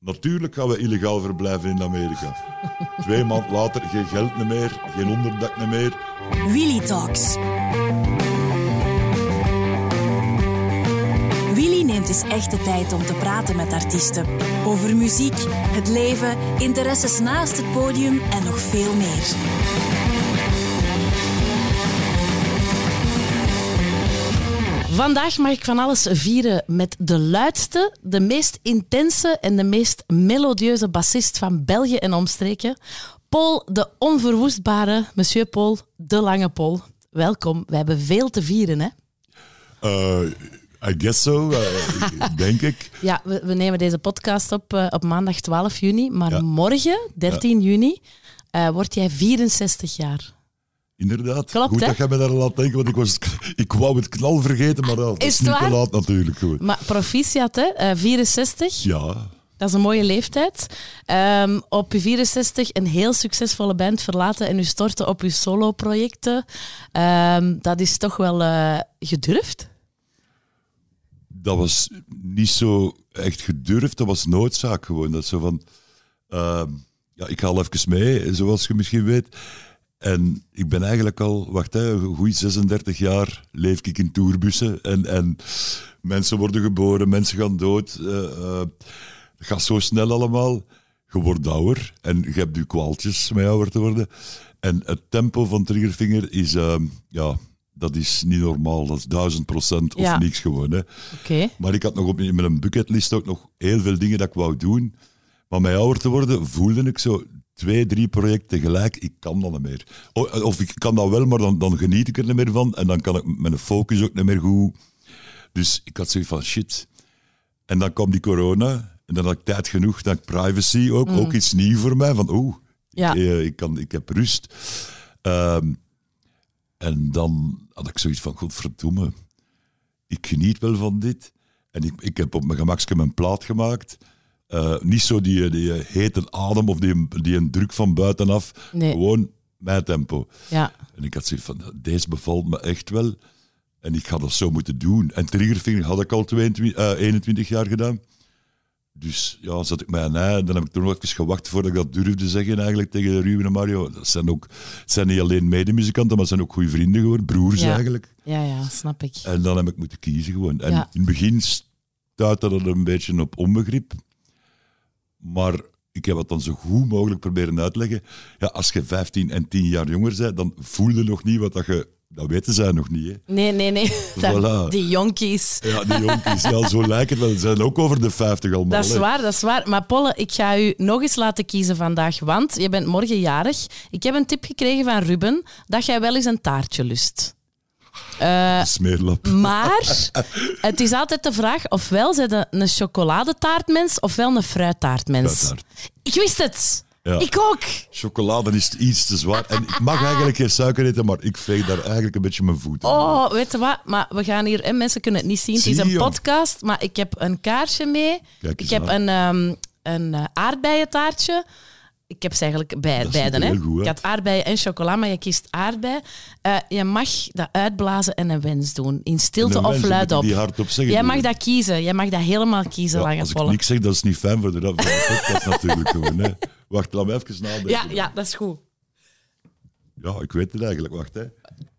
Natuurlijk gaan we illegaal verblijven in Amerika. Twee maanden later geen geld meer, geen onderdak meer. Willy Talks. Willy neemt eens echt de tijd om te praten met artiesten. Over muziek, het leven, interesses naast het podium en nog veel meer. Vandaag mag ik van alles vieren met de luidste, de meest intense en de meest melodieuze bassist van België en omstreken. Paul, de onverwoestbare, monsieur Paul, de lange Paul. Welkom, we hebben veel te vieren, hè? Uh, I guess so, uh, denk ik. Ja, we, we, nemen deze podcast op uh, op maandag 12 juni, maar ja. morgen, 13 ja. juni, word jij 64 jaar. Inderdaad. Klopt, Goed hè? dat jij me daar laat denken, want ik, was, ik wou het knal vergeten, maar dat is, is niet te laat natuurlijk. Goed. Maar proficiat, hè? Uh, 64. Ja. Dat is een mooie leeftijd. Um, op je 64 een heel succesvolle band verlaten en u storten op uw solo-projecten. Um, dat is toch wel uh, gedurfd? Dat was niet zo echt gedurfd, dat was noodzaak gewoon. Dat zo van, uh, ja, ik haal even mee, zoals je misschien weet. En ik ben eigenlijk al, wacht hè, goed 36 jaar leef ik in tourbussen. En, en mensen worden geboren, mensen gaan dood. Uh, uh, het gaat zo snel allemaal. Je wordt ouder en je hebt je kwaaltjes met ouder te worden. En het tempo van Triggerfinger is, uh, ja, dat is niet normaal. Dat is duizend procent of Ja. niks gewoon. Hè. Maar ik had nog op in mijn bucketlist ook nog heel veel dingen dat ik wou doen. Maar met ouder te worden voelde ik zo twee, drie projecten tegelijk. Ik kan dat niet meer. Of ik kan dat wel, maar dan, dan geniet ik er niet meer van. En dan kan ik met mijn focus ook niet meer goed. Dus ik had zoiets van shit. En dan kwam die corona. En dan had ik tijd genoeg. Dan had ik privacy ook. Ook iets nieuw voor mij. Van oeh, Ja. eh, ik, kan, ik heb rust. Ehm, en dan had ik zoiets van, godverdomme. Ik geniet wel van dit. En ik, ik heb op mijn gemakske mijn plaat gemaakt. Eh, niet zo die, die hete adem of die, die een druk van buitenaf. Nee. Gewoon mijn tempo. Ja. En ik had zoiets van, deze bevalt me echt wel. En ik ga dat zo moeten doen. En Triggerfinger had ik al 22, eh, 21 jaar gedaan. Dus ja, zat ik mij aan ei. Dan heb ik toch nog even gewacht voordat ik dat durfde zeggen eigenlijk tegen Ruben en Mario. Dat zijn ook, het zijn niet alleen medemuzikanten, maar het zijn ook goede vrienden geworden. Broers Ja. eigenlijk. Ja, ja, snap ik. En dan heb ik moeten kiezen gewoon. En Ja. in het begin stuitte dat een beetje op onbegrip. Maar ik heb het dan zo goed mogelijk proberen uitleggen. Ja, als je 15 en 10 jaar jonger bent, dan voel je nog niet wat dat je... Dat weten zij nog niet, hè. Nee, nee, nee. Voilà. Die jonkies. Ja, die jonkies, ja, zo lijkt het wel. Ze zijn ook over de 50 allemaal. Dat is hè. waar, dat is waar. Maar Polle, ik ga u nog eens laten kiezen vandaag, want je bent morgen jarig. Ik heb een tip gekregen van Ruben dat jij wel eens een taartje lust. Smeerlap. maar het is altijd de vraag ofwel zijn je een chocoladetaartmens ofwel een fruittaartmens. Fruittaart. Ik wist het. Ja. Ik ook. Chocolade is iets te zwaar. En ik mag eigenlijk geen suiker eten, maar ik veeg daar eigenlijk een beetje mijn voet in. Oh, weet je wat? Maar we gaan hier, hè, mensen kunnen het niet zien. Het is een podcast, maar ik heb een kaarsje mee. Kijk Ik heb aan. een, ehm een eh, aardbeientaartje. Ik heb ze eigenlijk bij, Dat beide. Hè. goed ik uit. had aardbeien en chocola, maar je kiest aardbei. Eh, je mag dat uitblazen en een wens doen. In stilte of ik luidop. die hardop zeggen, Jij mag dat kiezen. Jij mag dat helemaal kiezen, Ja, Lange als ik niks zeg, dat is niet fijn voor de, voor de podcast natuurlijk gewoon. Hè. Wacht, laat me even nadenken. Ja, ja, dat is goed. Ja, ik weet het eigenlijk. Wacht, hè.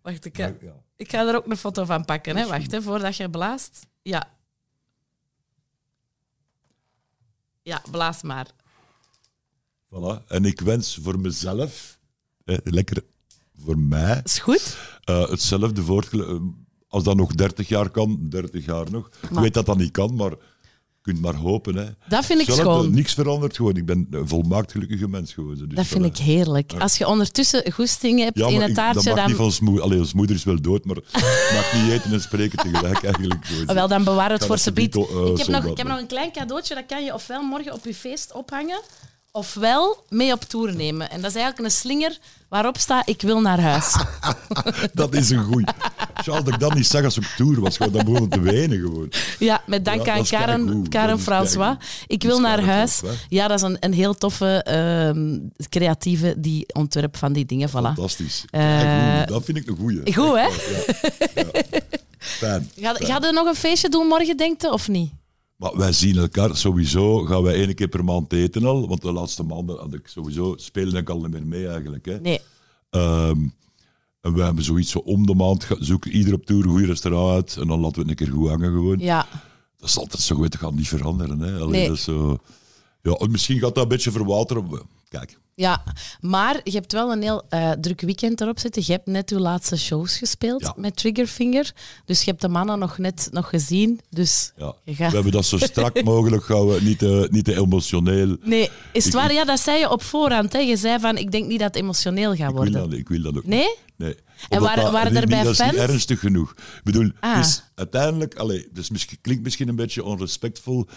Wacht, ik, Ja. ik ga er ook een foto van pakken. Hè. Wacht, hè, voordat je blaast. Ja. Ja, blaas maar. Voilà. En ik wens voor mezelf, hè, lekker voor mij, Is goed? eh, hetzelfde voortgele... Als dat nog 30 jaar kan, 30 jaar nog. Ik weet dat dat niet kan, maar je kunt maar hopen. Hè. Dat vind ik schoon. Niks verandert gewoon. Ik ben een volmaakt gelukkige mens geworden. Dus Dat vind voilà. ik heerlijk. Als je ondertussen goesting hebt Ja, in het ik- taartje, dat mag dan, niet van ons moeder. Allee, ons moeder is wel dood, maar mag niet eten en spreken tegelijk eigenlijk. gewoon. Ah, wel, dan bewaar het voor ze eh, ik, heb nog, ik heb nog een klein cadeautje, dat kan je ofwel morgen op je feest ophangen, ofwel mee op tour nemen. En dat is eigenlijk een slinger waarop staat, ik wil naar huis. Dat is een goeie. Charles, dat ik dat niet zag als ik op tour was, gewoon, dan begonnen te wenen gewoon. Ja, met dank Ja, aan Karen. Karen François. Ik wil naar huis. Ja, dat is een, een heel toffe ehm, creatieve die ontwerp van die dingen. Voilà. Fantastisch. Keigoed. dat vind ik een goeie. Goed, hè? Ja, ja. Fijn. Ga, fijn. ga je nog een feestje doen morgen, denkt je, of niet? Maar wij zien elkaar sowieso, gaan wij één keer per maand eten al. Want de laatste maanden had ik sowieso, spelen ik al niet meer mee eigenlijk. Hè. Nee. Ehm, en we hebben zoiets zo om de maand, zoeken ieder op tour een goed restaurant uit. En dan laten we het een keer goed hangen gewoon. Ja. Dat is altijd zo goed, dat gaat niet veranderen. Hè. Allee, Nee. dat is zo, ja, misschien gaat dat een beetje verwateren. Kijk, Ja, maar je hebt wel een heel eh, druk weekend erop zitten. Je hebt net uw laatste shows gespeeld Ja. met Triggerfinger. Dus je hebt de mannen nog net nog gezien. Dus ja. gaat... we hebben dat zo strak mogelijk gehouden, niet te, niet te emotioneel. Nee, is het Ik- waar? Ja, dat zei je op voorhand. Hè? Je zei van, ik denk niet dat het emotioneel gaat Ik wil, worden. dat, ik wil dat ook Nee? Nee. En waren- waren er bij dat is niet fans? ernstig genoeg. Ik bedoel, Ah. het is uiteindelijk, allee, dus misschien, klinkt misschien een beetje onrespectvol,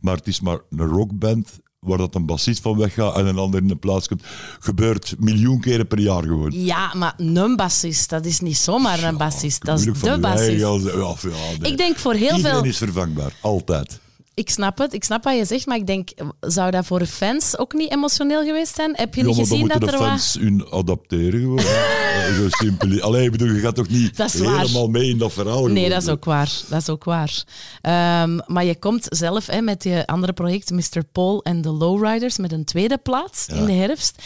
maar het is maar een rockband waar dat een bassist van weggaat en een ander in de plaats komt. Gebeurt miljoen keren per jaar gewoon. Ja, maar een bassist, dat is niet zomaar een bassist. Dat is de bassist. als- ja, ja, nee. Ik denk voor heel Iedereen veel... is vervangbaar, altijd. Ik snap het, ik snap wat je zegt, maar ik denk, zou dat voor fans ook niet emotioneel geweest zijn? Heb je Ja, niet gezien dat de er wat... fans hun adapteren gewoon. Zo simpel. Allee, bedoel, je gaat toch niet helemaal mee in dat verhaal Nee, gewoon. dat is ook waar. Dat is ook waar. Ehm, maar je komt zelf hè, met je andere project, Mr. Paul en de Lowriders, met een tweede plaats in de herfst.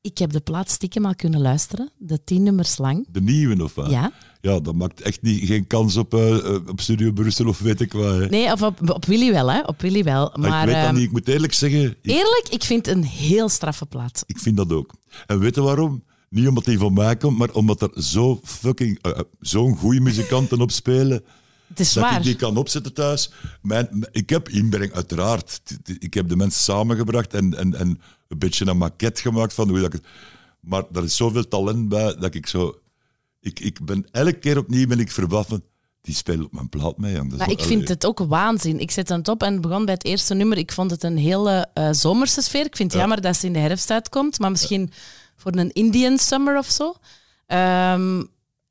Ik heb de plaat stiekem al kunnen luisteren, de tien nummers lang. De nieuwe of wat? Ja. Ja, dat maakt echt niet, geen kans op, eh, op Studio Brussel of weet ik wat. hè. Nee, of op, op Willy wel, hè? Op Willy wel. Maar Maar ik weet dat ehm, niet. Ik moet eerlijk zeggen, ik, eerlijk, ik vind het een heel straffe plaat. ik vind dat ook. En weet je waarom? Niet omdat die van mij komt, maar omdat er zo fucking, eh, eh, zo'n goede muzikanten op spelen. Het is Dat waar. ik die kan opzetten thuis. Mijn, ik heb inbreng, uiteraard. Ik heb de mensen samengebracht en, en, en een beetje een maquette gemaakt van hoe dat ik. Maar er is zoveel talent bij dat ik zo... Ik, ik ben elke keer opnieuw ben ik verbaasd van... Die spelen op mijn plaat mee, Maar ik vind het ook waanzin. Ik zet het op en begon bij het eerste nummer. Ik vond het een hele eh, zomerse sfeer. Ik vind het jammer dat ze in de herfst uitkomt, maar misschien voor een Indian summer of zo. Ehm,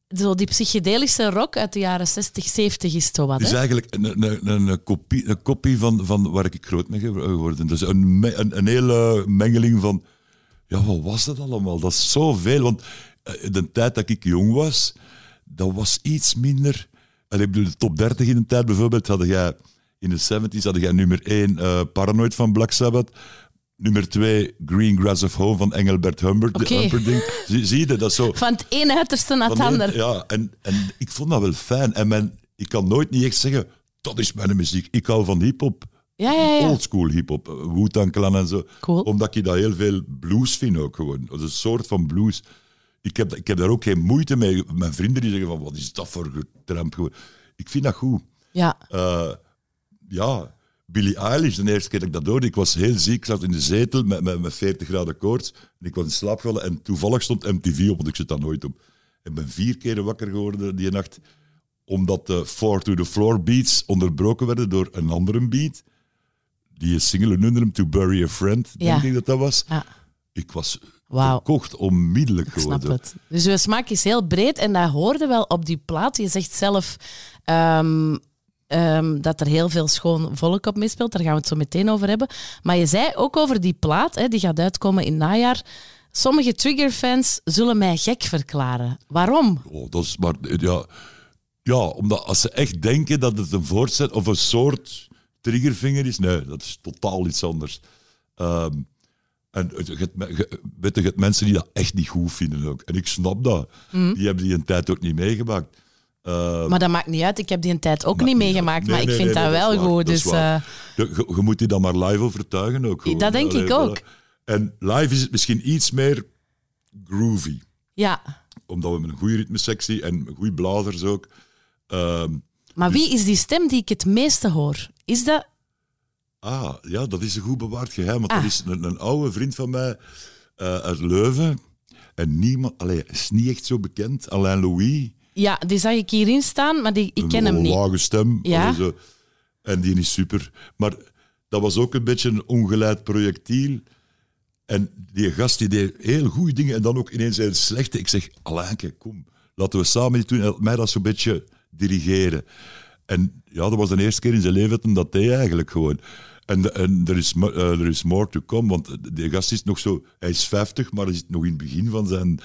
zo die psychedelische rock uit de jaren 60, 70 is zo wat. Het is Hè? eigenlijk een, een, een, een kopie, een kopie van, van waar ik groot mee geworden. Dus een, een, een hele mengeling van... Ja, wat was dat allemaal? Dat is zoveel. Want de tijd dat ik jong was, dat was iets minder... En ik bedoel, de top 30 in de tijd bijvoorbeeld, had jij... In de 70s had jij nummer 1 eh, Paranoid van Black Sabbath. Nummer 2 Green Grass of Home van Engelbert. Oké. Humperdinck. Zie, zie je, dat zo... Van het ene uiterste naar het andere. Ja, en, en ik vond dat wel fijn. En men, ik kan nooit niet echt zeggen, dat is mijn muziek. Ik hou van hip-hop. Ja, ja, ja. Oldschool hip-hop. eh, Wu-Tang Clan en zo. Cool. Omdat ik dat heel veel blues vind ook gewoon. Dat is een soort van blues. Ik heb, ik heb daar ook geen moeite mee. Mijn vrienden die zeggen van, wat is dat voor getramp. Ik vind dat goed. Ja. Eh, ja, Billie Eilish, de eerste keer dat ik dat hoorde, ik was heel ziek, ik zat in de zetel met, met, met 40 graden koorts. En ik was in slaap gevallen en toevallig stond MTV op, want ik zit daar nooit op. Ik ben vier keer wakker geworden die nacht, omdat de Four to the Floor beats onderbroken werden door een andere beat. Die single hem To Bury a Friend, denk Ja. ik dat dat was. ja. Ik was Wauw. verkocht onmiddellijk Ik snap het. Dus uw smaak is heel breed en dat hoorde wel op die plaat. Je zegt zelf ehm, ehm, dat er heel veel schoon volk op meespeelt. Daar gaan we het zo meteen over hebben. Maar je zei ook over die plaat, hè, die gaat uitkomen in najaar. Sommige Trigger-fans zullen mij gek verklaren. Waarom? Oh, dat is maar, ja, ja, omdat als ze echt denken dat het een voortzet of een soort triggervinger is, nee, dat is totaal iets anders. Ehm, en weet je, mensen die dat echt niet goed vinden ook. En ik snap dat. Die hebben die een tijd ook niet meegemaakt. Ehm, Maar dat maakt niet uit. Ik heb die een tijd ook niet meegemaakt, Nee, maar nee, ik vind nee, dat wel goed. Dus eh, je, moet die dan maar live overtuigen ook. gewoon. Dat denk ik ook. En live is het misschien iets meer groovy ja. omdat we met een goede ritmesectie en goede blazers ook. Ehm, Maar wie is die stem die ik het meeste hoor? Is dat... ah, ja, dat is een goed bewaard geheim. Want Ah. dat is een, een oude vriend van mij eh, uit Leuven. En niemand, allee, is niet echt zo bekend. Alain Louis. Ja, die zag ik hierin staan, maar die, ik ken hem een niet. lage stem. Ja. allee, zo. En die is super. Maar dat was ook een beetje een ongeleid projectiel. En die gast die deed heel goede dingen en dan ook ineens heel slechte. Ik zeg, Alainke, kom, laten we samen iets doen. En mij dat zo'n beetje dirigeren. En ja, dat was de eerste keer in zijn leven dat hij dat deed eigenlijk gewoon. En, en er, is, eh, er is more to come, want de gast is nog zo... Hij is 50, maar hij zit nog in het begin van zijn...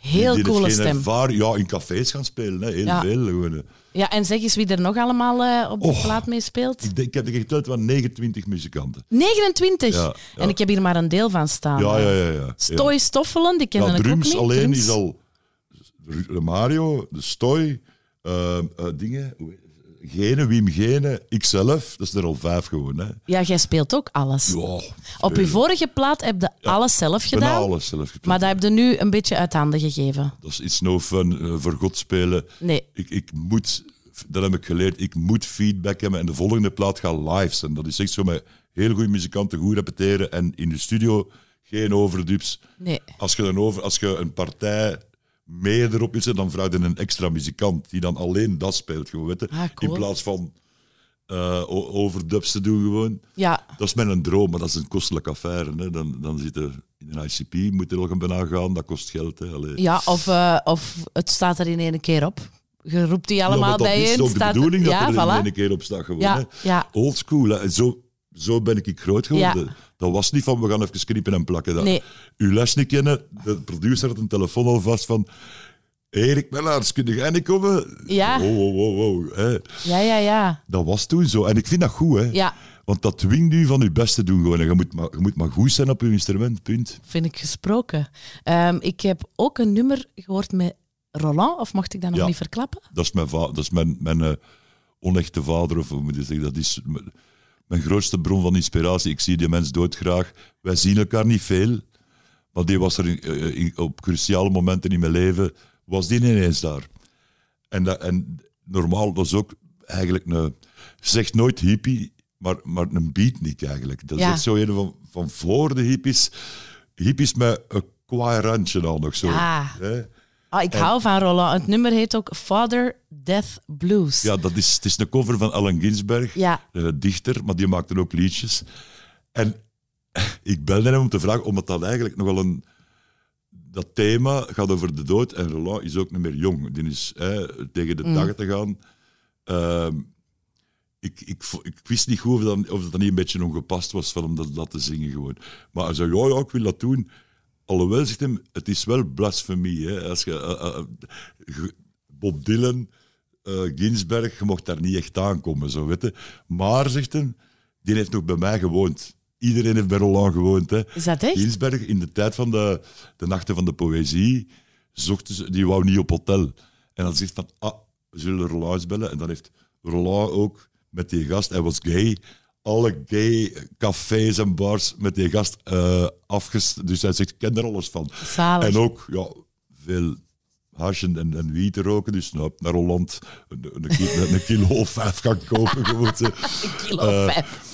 Heel die coole stem. Ja, in cafés gaan spelen, hè. heel Ja. veel gewoon. Ja, en zeg eens wie er nog allemaal eh, op de plaat mee speelt. Ik, denk, ik heb er geteld van 29 muzikanten. 29! Ja, ja. En ik heb hier maar een deel van staan. Ja, ja, ja. ja. Stoy Stoffelen, die kennen Ja, ik ook drums niet. alleen Drums. is al Mario, de Stoy, eh, dingen, Gene, Wim Gene, ikzelf, dat is er al vijf gewoon. Hè. Ja, jij speelt ook alles. Ja, Op je vorige plaat heb je alles zelf gedaan, alles zelf gespeeld. maar dat heb je nu een beetje uit handen gegeven. Dat is iets no fun, eh, voor God spelen. Nee. Ik, ik moet, dat heb ik geleerd, ik moet feedback hebben en de volgende plaat gaat live zijn. Dat is echt zo met heel goede muzikanten goed repeteren en in de studio geen overdubs. Nee. Als je, een over, als je een partij meer erop zetten, dan vraag je een extra muzikant die dan alleen dat speelt. Gewoon, weet je. Ah, cool. In plaats van o- overdubs te doen gewoon. Ja, Dat is mijn droom, maar dat is een kostelijke affaire. Hè. Dan, dan zit er in een ICP, moet er nog een bijna gaan, dat kost geld. Hè. Allee. ja of, eh, of het staat er in één keer op. Je roept die allemaal ja, maar dat bijeen. is ook de bedoeling dat ja, er voilà. in één keer op staat gewoon. Ja, hè. ja. Old school. Hè. En Zo, zo ben ik groot geworden. Dat was niet van, we gaan even knippen en plakken. Dat, Nee. Uw les niet kennen, de producer had een telefoon al vast van... Erik Mellaars, kun jij niet komen? Ja. Wow, wow, wow, wow, hè. Ja, ja, ja. Dat was toen zo. En ik vind dat goed, hè. Ja, Want dat dwingt u van je best te doen gewoon. En je moet maar, je moet maar goed zijn op je instrument, punt. vind ik gesproken. Ehm, ik heb ook een nummer gehoord met Roland, of mocht ik dat nog Ja. niet verklappen? Dat is mijn, dat is mijn, mijn eh, onechte vader, of hoe moet je zeggen. Dat is mijn, mijn grootste bron van inspiratie. Ik zie die mens doodgraag. Wij zien elkaar niet veel. Maar die was er in- eh, in- op cruciale momenten in mijn leven, was die ineens daar. En, dat, en normaal, dat is ook eigenlijk een... Zeg nooit hippie, maar, maar een beatnik eigenlijk. Dat is Ja. zo een van, van voor de hippies. Hippies met een kwaai randje al nog zo. Ja. Hè? Ah, ik hou van Roland. Het nummer heet ook Father Death Blues. Ja, dat is, het is een cover van Allen Ginsberg, Ja. eh, dichter, maar die maakte ook liedjes. En ik belde hem om te vragen, omdat dat eigenlijk nogal een... Dat thema gaat over de dood en Roland is ook niet meer jong. Die is hè, tegen de dagen te gaan. Ehm, ik, ik, wist niet goed of dat, of dat niet een beetje ongepast was van hem dat, dat te zingen gewoon. Maar hij zei, ja, ja, ik wil dat doen. Alhoewel, zegt hem, het is wel blasfemie. Hè? Als je, eh, eh, ge- Bob Dylan, eh, Ginsberg, je mocht daar niet echt aankomen, zo weet je. Maar, zegt hij, die heeft nog bij mij gewoond. Iedereen heeft bij Roland gewoond. Hè. Is dat echt? Ginsberg, in de tijd van de, de Nachten van de Poëzie, zochten ze, die wou niet op hotel. En dan zegt van, ah, we zullen Roland bellen. En dan heeft Roland ook met die gast, hij was gay, alle gay cafés en bars met die gast afgest... Dus hij zegt, ik ken er alles van. Zalig. En ook, ja, veel hash en, en, wiet te roken. Dus nou, naar Holland een, een, kilo, een kilo of vijf gaan kopen. Gewoon, zo. Kilo Eh, vijf.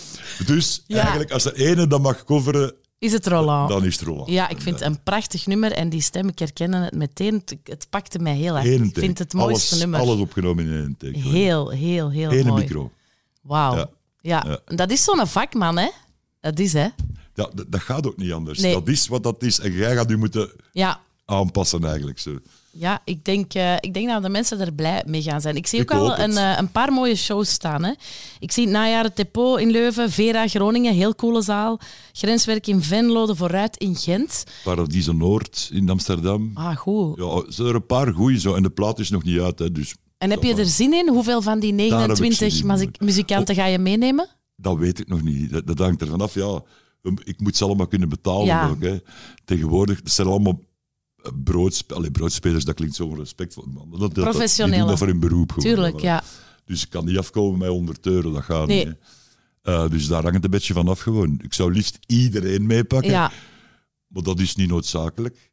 Dus Ja. eigenlijk, als er ene dat mag coveren, Is het Roland? dan is het Roland. Ja, ik vind het een prachtig nummer en die stem, ik herken het meteen. Het, pakte mij heel erg. Ik vind het mooiste alles, nummer. Alles opgenomen in één take. Heel, heel, heel Eén mooi. micro. Wauw. Ja. Ja. Ja. dat is zo'n vakman, hè? Dat is, hè? Ja, dat, dat gaat ook niet anders. Nee. Dat is wat dat is. En jij gaat u moeten Ja. aanpassen eigenlijk. Zo. Ja, ik denk, eh, ik denk dat de mensen er blij mee gaan zijn. Ik zie ook Ik al een, eh, een paar mooie shows staan. Hè. Ik zie het najaar het Depot in Leuven, Vera Groningen, heel coole zaal. Grenswerk in Venlo, de Vooruit in Gent. Paradiso Noord in Amsterdam. Ah, goed. Ja, er zijn er een paar goeie zo. En de plaat is nog niet uit. Hè, dus En heb je er zin in? Hoeveel van die heb ik 29 zin in. muziek- muzikanten ga je meenemen? dat weet ik nog niet. Dat, dat hangt ervan af. Ja, ik moet ze allemaal kunnen betalen Ja. ook. Hè. Tegenwoordig, het zijn allemaal broodspe allee, broodspelers. Dat klinkt zo respectvol. man. Dat, dat, dat, die doen dat voor hun beroep. Gewoon, Tuurlijk, ja. Dus ik kan niet afkomen met 100 euro, dat gaat Nee. niet. Eh, dus daar hangt het een beetje van af gewoon. Ik zou liefst iedereen meepakken, Ja, maar dat is niet noodzakelijk.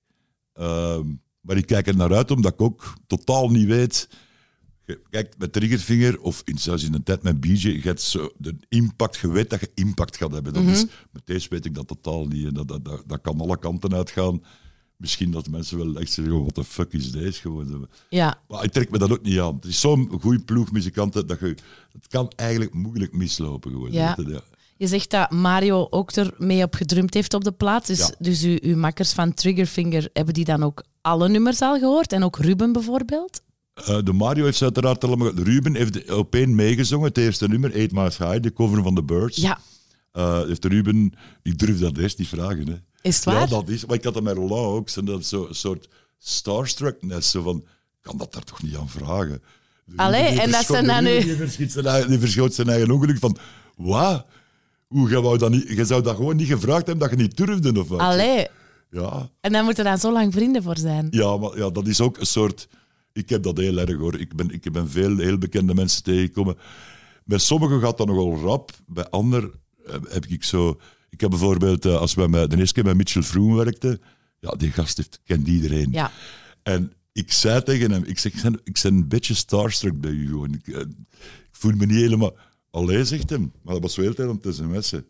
Ehm, maar ik kijk er naar uit, omdat ik ook totaal niet weet... Kijk, met Triggerfinger, of in, zelfs in een tijd met BJ, je hebt zo de impact, je weet dat je impact gaat hebben. Dat Mhm. is, met deze weet ik dat totaal niet. Dat, dat, dat, dat kan alle kanten uitgaan. Misschien dat mensen wel echt zeggen, wat de fuck is deze gewoon. ja. Maar ik trek me dat ook niet aan. Het is zo'n goede ploeg muzikanten dat je... Het kan eigenlijk moeilijk mislopen gewoon. Ja. je, ja. Je zegt dat Mario ook er mee op gedrumd heeft op de plaat. Dus, Ja. dus uw, uw makkers van Triggerfinger, hebben die dan ook alle nummers al gehoord? En ook Ruben bijvoorbeeld? Eh, de Mario heeft ze uiteraard allemaal... Ruben heeft op één meegezongen, het eerste nummer, Eight Miles High, de cover van The Birds. Ja, Eh, heeft Ruben... Ik durf dat eerst niet vragen, hè. is het waar? Ja, dat is... Maar ik had dat met Roland ook, zo, dat zo, een soort starstruckness, zo van... Kan dat daar toch niet aan vragen? Allee, en dat zijn dan nu- Die zijn eigen, die verschoot zijn eigen ongeluk van... Wat? Hoe, je, wou dat niet, je zou dat gewoon niet gevraagd hebben, dat je niet durfde of wat? Allee, Ja, en daar moeten daar zo lang vrienden voor zijn. ja, maar ja, dat is ook een soort... Ik heb dat heel erg hoor. Ik ben, ik ben veel heel bekende mensen tegengekomen. Bij sommigen gaat dat nogal rap. Bij anderen heb heb ik zo... Ik heb bijvoorbeeld, eh, als we met, de eerste keer met Mitchell Froome werkten, ja, die gast heeft, kent iedereen. Ja. En ik zei tegen hem, ik zeg, ik ben, ik ben een beetje starstruck bij u gewoon. Ik, eh, ik voel me niet helemaal... Allee, zegt hem. Maar dat was heel tijd om te sms'en.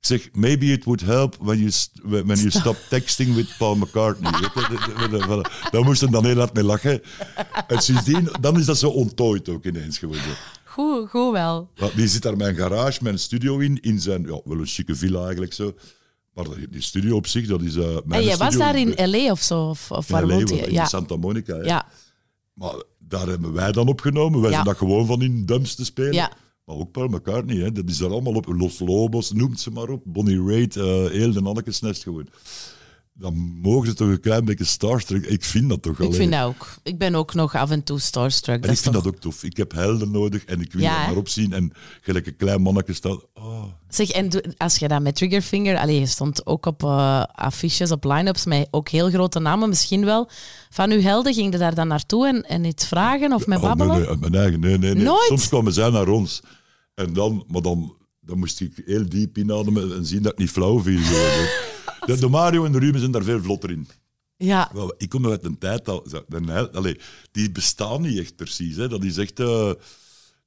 Ik zeg, maybe it would help when you, when you stop texting with Paul McCartney. Daar moest hij dan heel hard mee lachen. En sindsdien, dan is dat zo ontdooid ook ineens geworden. Goed, goed wel. Ja, Die zit daar mijn garage, mijn studio in, in zijn, ja, wel een chique villa eigenlijk zo. Maar die- studio op zich, dat is uh, mijn En jij was daar in L.A. of zo? Of, of in waar woont je? in Ja. Santa Monica. ja, Maar daar hebben wij dan opgenomen. Wij Ja. zijn dat gewoon van in dumps te spelen. Ja. Maar ook Paul McCartney, hè. dat is daar allemaal op. Los Lobos, noemt ze maar op. Bonnie Raitt, uh, heel de Annekes nest gewoon. Dan mogen ze toch een klein beetje starstruck. Ik vind dat toch ik alleen. vind dat ook. Ik ben ook nog af en toe starstruck. En Dat ik vind toch- dat ook tof. Ik heb helden nodig en ik wil Ja, hè? maar opzien. En gelijk een klein mannetje staat. Oh, Zeg, en als je dat met Triggerfinger... Allee, je stond ook op eh, affiches, op line-ups met ook heel grote namen, misschien wel. Van uw helden, ging je daar dan naartoe en, en iets vragen of met oh, nee, babbelen? nee, mijn eigen. Nee, nee, nee. Nooit? Soms kwamen zij naar ons. En dan, maar dan, dan moest ik heel diep inademen en zien dat ik niet flauw viel. de, de Mario en de Ruben zijn daar veel vlotter in. Ja, Wel, ik kom uit een tijd dat, allee, die bestaan niet echt precies. Hè. Dat is echt, eh,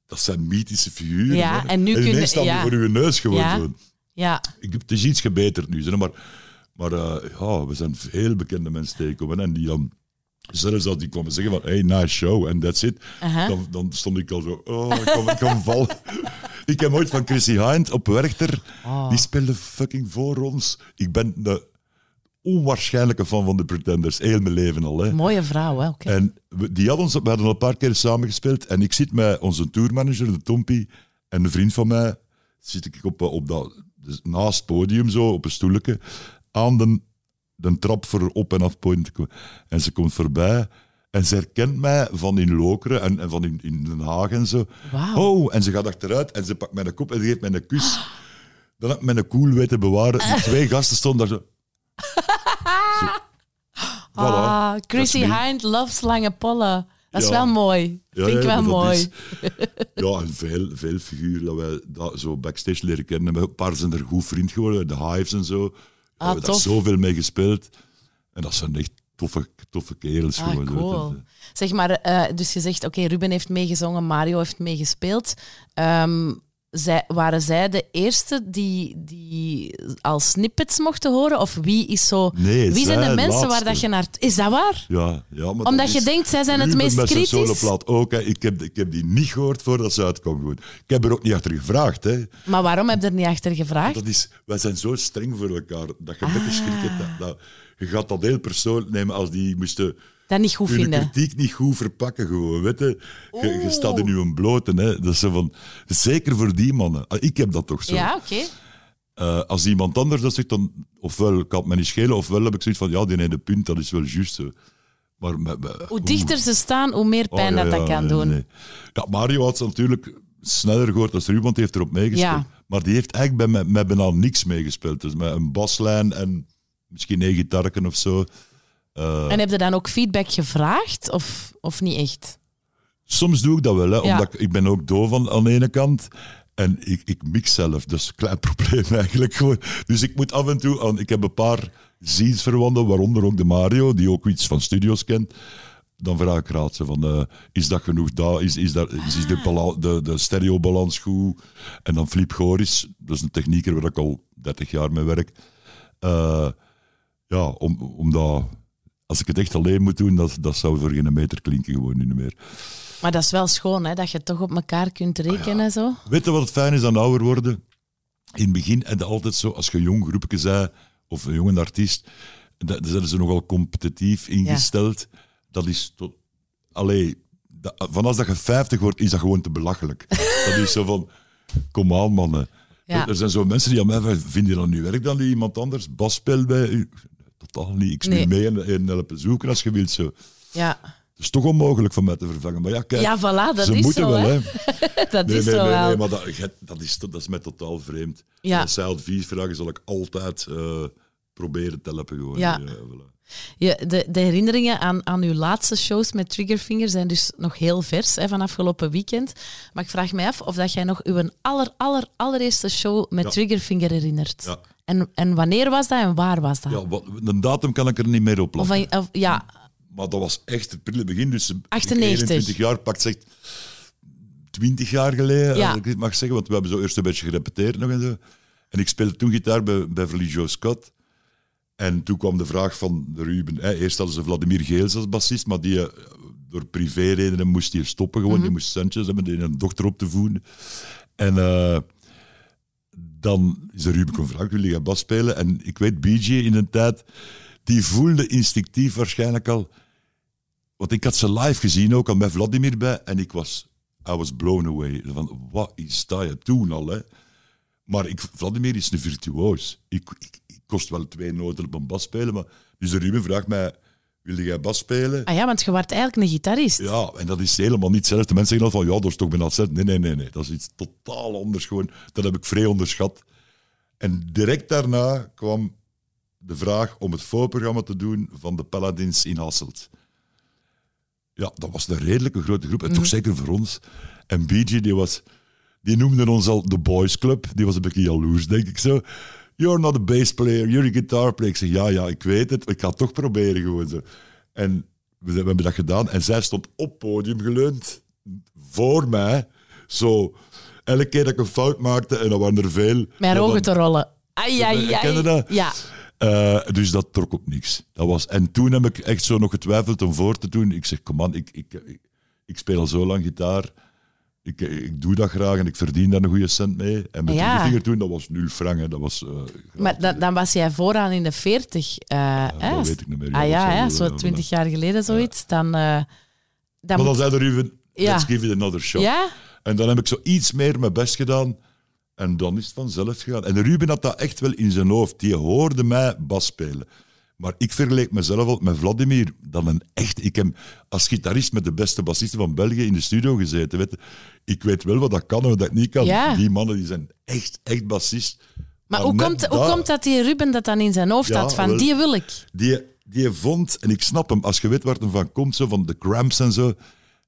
dat zijn mythische figuren. Ja, hè. en nu ineens kun- staan ja. voor uw neus gewoon Ja. zo. ja. Ik, het is iets gebeterd nu, zeg, maar, maar eh, ja, we zijn veel bekende mensen tegengekomen en die dan, zelfs als die kwamen zeggen van, hey, nice show, en that's it, Aha. dan, dan stond ik al zo, oh, ik kan, ik vallen. ik heb ooit van Chrissy Hind op Werchter, Oh. die speelde fucking voor ons. Ik ben de onwaarschijnlijke fan van de Pretenders, heel mijn leven al. Hè. Mooie vrouw, hè? En we, die hadden ons, we hadden al een paar keer samengespeeld. En ik zit met onze tourmanager, de Tompie, en een vriend van mij, zit ik op, op dat, dus naast het podium zo, op een stoelje, aan de, de trap voor op- en afpoint. En ze komt voorbij en ze herkent mij van in Lokeren en, en van in, in Den Haag en zo. Wauw. Oh, en ze gaat achteruit en ze pakt mijn kop en ze geeft mij een kus. Dan heb ik mijn cool weten bewaren. Die twee gasten stonden daar zo. Zo. Voilà. Ah, Chrissy. Hind loves lange pollen. Dat is Ja. wel mooi. Ja, Vind ik ja, wel mooi. is- ja, en veel, veel figuren dat wij dat zo backstage leren kennen. Een paar zijn er goed vriend geworden, de Hives en zo. Daar Ah, hebben we daar tof. zoveel mee gespeeld. En dat zijn echt toffe, toffe kerels. Ah, gewoon, cool. Zeg maar, eh, dus je zegt, oké, Ruben heeft meegezongen, Mario heeft meegespeeld. Ehm, zij, waren zij de eerste die, die al snippets mochten horen? Of wie is zo... Nee, wie zijn zij de mensen waar dat je naar... Is dat waar? Ja, ja, maar Omdat dat je denkt, zij zijn het meest kritisch? soloplaat ook. Hè. Ik, heb, ik heb die niet gehoord voordat ze uitkwam. Ik heb er ook niet achter gevraagd. Hè. Maar waarom heb je er niet achter gevraagd? Dat is, wij zijn zo streng voor elkaar dat je een Ah. beetje schrik hebt. Dat, dat- je gaat dat heel persoonlijk nemen als die moesten Dat niet goed vinden. kritiek niet goed verpakken. Gewoon, weet je. Je, je staat in je blote. Hè. Dat is van, zeker voor die mannen. Ah, Ik heb dat toch zo. Ja, oké. Eh, als iemand anders dat zegt, dan ofwel kan het me niet schelen, ofwel heb ik zoiets van, ja, die ene punt, dat is wel juist. Maar Hoe dichter ze staan, hoe meer Oh, pijn ja, dat dat kan nee, doen. nee. Ja, Mario had ze natuurlijk sneller gehoord als Ruben, want die heeft erop meegespeeld. Ja. Maar die heeft eigenlijk bij mij, bijna niks meegespeeld. Dus met een baslijn en misschien één gitarken of zo. Eh, En heb je dan ook feedback gevraagd? Of, of niet echt? Soms doe ik dat wel, hè, Ja. omdat ik, ik ben ook doof aan, aan de ene kant. En ik, ik mix zelf, dat is een klein probleem eigenlijk gewoon. Dus ik moet af en toe aan... Ik heb een paar ziensverwanten, waaronder ook de Mario, die ook iets van studio's kent. Dan vraag ik raad ze van, eh, is dat genoeg daar? Is, is, dat, is, is de, bala- de, de stereobalans goed? En dan Flip Goris, dat is een technieker waar ik al 30 jaar mee werk. Eh, ja, om, omdat... Als ik het echt alleen moet doen, dat, dat zou voor geen meter klinken gewoon niet meer. Maar dat is wel schoon, hè? dat je toch op elkaar kunt rekenen. Zo. Weet je wat het fijn is aan ouder worden? In het begin en altijd zo, als je een jong groepje zei, of een jonge artiest, dan zijn ze nogal competitief ingesteld. Dat is tot, allee, dat, van als dat je 50 wordt, is dat gewoon te belachelijk. dat is zo van, kom aan mannen. Ja. Er, er zijn zo mensen die aan mij vragen, vind je dat nu werk dan die iemand anders? Bas speelt bij u? Totaal speel Nee. mee en, en helpen zoeken als je wilt. Zo. Ja, Het is toch onmogelijk van mij te vervangen. Maar ja, kijk, ja voilà, dat ze is moeten zo. wel. hè. Dat Nee, is nee, zo nee, wel. nee, maar dat, dat, is, dat is mij totaal vreemd. Ja. Als zij advies vragen, zal ik altijd eh, proberen te helpen. Gewoon. Ja. voilà. Je, de, de herinneringen aan, aan uw laatste shows met Triggerfinger zijn dus nog heel vers hè, van afgelopen weekend. Maar ik vraag mij af of dat jij nog uw aller, aller, allereerste show met Ja. Triggerfinger herinnert. Ja. En, en wanneer was dat en waar was dat? Ja, wat, een datum kan ik er niet meer op plakken. of- ja, Maar dat was echt het prille begin. Dus 98. 21 jaar pakt zegt 20 jaar geleden, Ja. als ik dit mag zeggen. Want we hebben zo eerst een beetje gerepeteerd nog en zo. En ik speelde toen gitaar bij Beverly Joe Scott. En toen kwam de vraag van de Ruben. Hè, eerst hadden ze Vladimir Geels als bassist, maar die, eh, door privéredenen moest hij stoppen. Gewoon. Die moest centjes hebben, die een dochter op te voeden. En eh, dan is de Ruben kon vragen, wil jij bas spelen? En ik weet, BJ in een tijd, die voelde instinctief waarschijnlijk al... Want ik had ze live gezien, ook al met Vladimir bij, en ik was... I was blown away. Van, wat is dat je toen al, hè? Maar ik, Vladimir is een virtuoos. Ik, ik, ik kost wel twee noten op een bas spelen, maar... Dus de Ruben vraagt mij, wil jij bas spelen? ah ja, want je was eigenlijk een gitarist. Ja, en dat is helemaal niet hetzelfde. Mensen zeggen dan van, ja, dat is toch hetzelfde. Nee, nee, nee, nee. Dat is iets totaal anders gewoon. Dat heb ik vrij onderschat. En direct daarna kwam de vraag om het voorprogramma te doen van de Paladins in Hasselt. Ja, dat was een redelijke grote groep. En toch zeker voor ons. En BG, die was... Die noemde ons al de Boys Club. Die was een beetje jaloers, denk ik zo. You're not a bass player, you're a guitar player. Ik zeg, ja, ja, ik weet het. Ik ga het toch proberen gewoon zo. En we, we hebben dat gedaan. En zij stond op podium geleund. Voor mij. Zo. Elke keer dat ik een fout maakte, en dat waren er veel. Mijn ogen dan- te rollen. Ai, ai, ai. Dat? Ja. eh, dus dat trok op niks. Dat was, en toen heb ik echt zo nog getwijfeld om voor te doen. Ik zeg, kom ik, ik, ik, ik speel al zo lang gitaar. Ik, ik doe dat graag en ik verdien daar een goede cent mee. En met Ja. die vinger toen, dat was nul frank. Dat was, eh, Maar dan, dan was jij vooraan in de 40. eh, hè? dat weet ik niet meer. Ah ja, ja zo ja, 20 jaar geleden zoiets. Dan, eh, dan Maar dan zei de Ruben, Ja. let's give it another shot. Ja? En dan heb ik zo iets meer mijn best gedaan. En dan is het vanzelf gegaan. En Ruben had dat echt wel in zijn hoofd. Die hoorde mij bas spelen. Maar ik vergeleek mezelf al met Vladimir. Dan een echt... Ik heb als gitarist met de beste bassisten van België in de studio gezeten. Weet. Ik weet wel wat dat kan en wat dat niet kan. Ja. Die mannen die zijn echt, echt bassist. Maar hoe komt, hoe komt dat die Ruben dat dan in zijn hoofd Ja, had? Van wel. die wil ik. Die, die vond, en ik snap hem, als je weet waar het hem van komt, zo van de cramps en zo,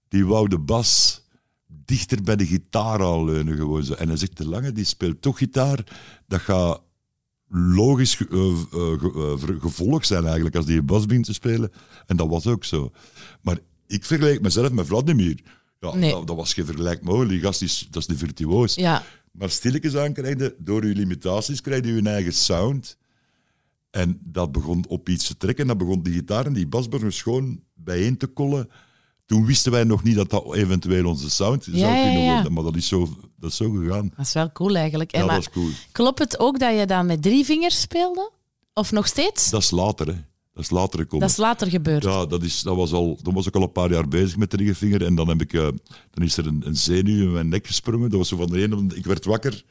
die wou de bas dichter bij de gitaar aanleunen gewoon zo. En hij zegt, de lange die speelt toch gitaar, dat gaat logisch ge- eh, eh, ge- eh, gevolg zijn eigenlijk als die een bas begint te spelen. En dat was ook zo. Maar ik vergelijk mezelf met Vladimir. Ja, Nee. dat, dat was geen vergelijk mogelijk. Die gast is, dat is de virtuoos. Ja. Maar stilletjes aan krijg je, door je limitaties, krijg je je eigen sound. En dat begon op iets te trekken. Dat begon die gitaar en die bas begon schoon bijeen te kollen. Toen wisten wij nog niet dat dat eventueel onze sound zou Ja, kunnen ja. worden. Maar dat is zo, dat is zo gegaan. Dat is wel cool eigenlijk. En Ja, maar dat is cool. Klopt het ook dat je dan met drie vingers speelde? Of nog steeds? Dat is later, hè. Dat is later gekomen. Dat is later gebeurd. Ja, dat, is, dat was al, toen was ik al een paar jaar bezig met de ringvinger. En dan, heb ik, eh, dan is er een, een zenuw in mijn nek gesprongen. Dat was zo van de ene, ik werd wakker